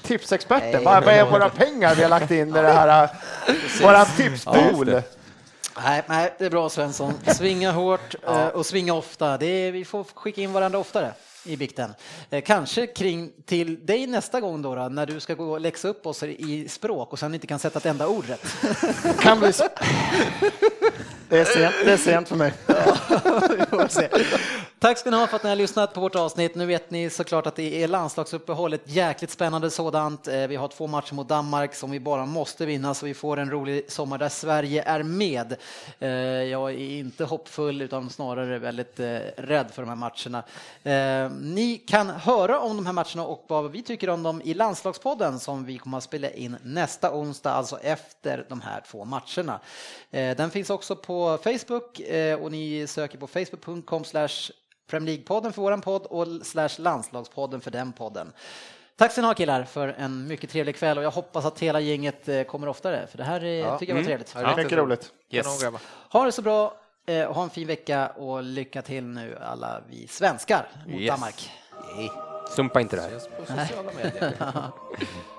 Tipsexperten, vad är våra pengar vi har lagt in i det här, äh, våran tipspool? Nej, nej, det är bra Svensson. Svinga hårt *laughs* eh, och svinga ofta. Det är, vi får skicka in varandra oftare i bikten. Eh, Kanske kring till dig nästa gång då, då när du ska gå och läxa upp oss i språk och sen inte kan sätta ett enda ord rätt. Kan bli så. *laughs* Det är sent, det är sent för mig. *laughs* Se. Tack ska ni ha för att ni har lyssnat på vårt avsnitt. Nu vet ni såklart att det är landslagsuppehåll, ett jäkligt spännande sådant. Eh, vi har två matcher mot Danmark som vi bara måste vinna så vi får en rolig sommar där Sverige är med. Eh, jag är inte hoppfull utan snarare väldigt eh, rädd för de här matcherna. Ni kan höra om de här matcherna och vad vi tycker om dem i landslagspodden som vi kommer att spela in nästa onsdag, alltså efter de här två matcherna. Den finns också på Facebook eh, och ni söker på facebook.com slash Premier League-podden för våran podd och slash landslagspodden för den podden. Tack ska ni ha killar för en mycket trevlig kväll och jag hoppas att hela gänget eh, kommer oftare för det här eh, tycker jag var trevligt. Ja, Mycket roligt. Kanon, grabbar. Ha det så bra, eh, ha en fin vecka och lycka till nu alla vi svenskar mot Yes. Danmark. Sumpa inte det här. *laughs*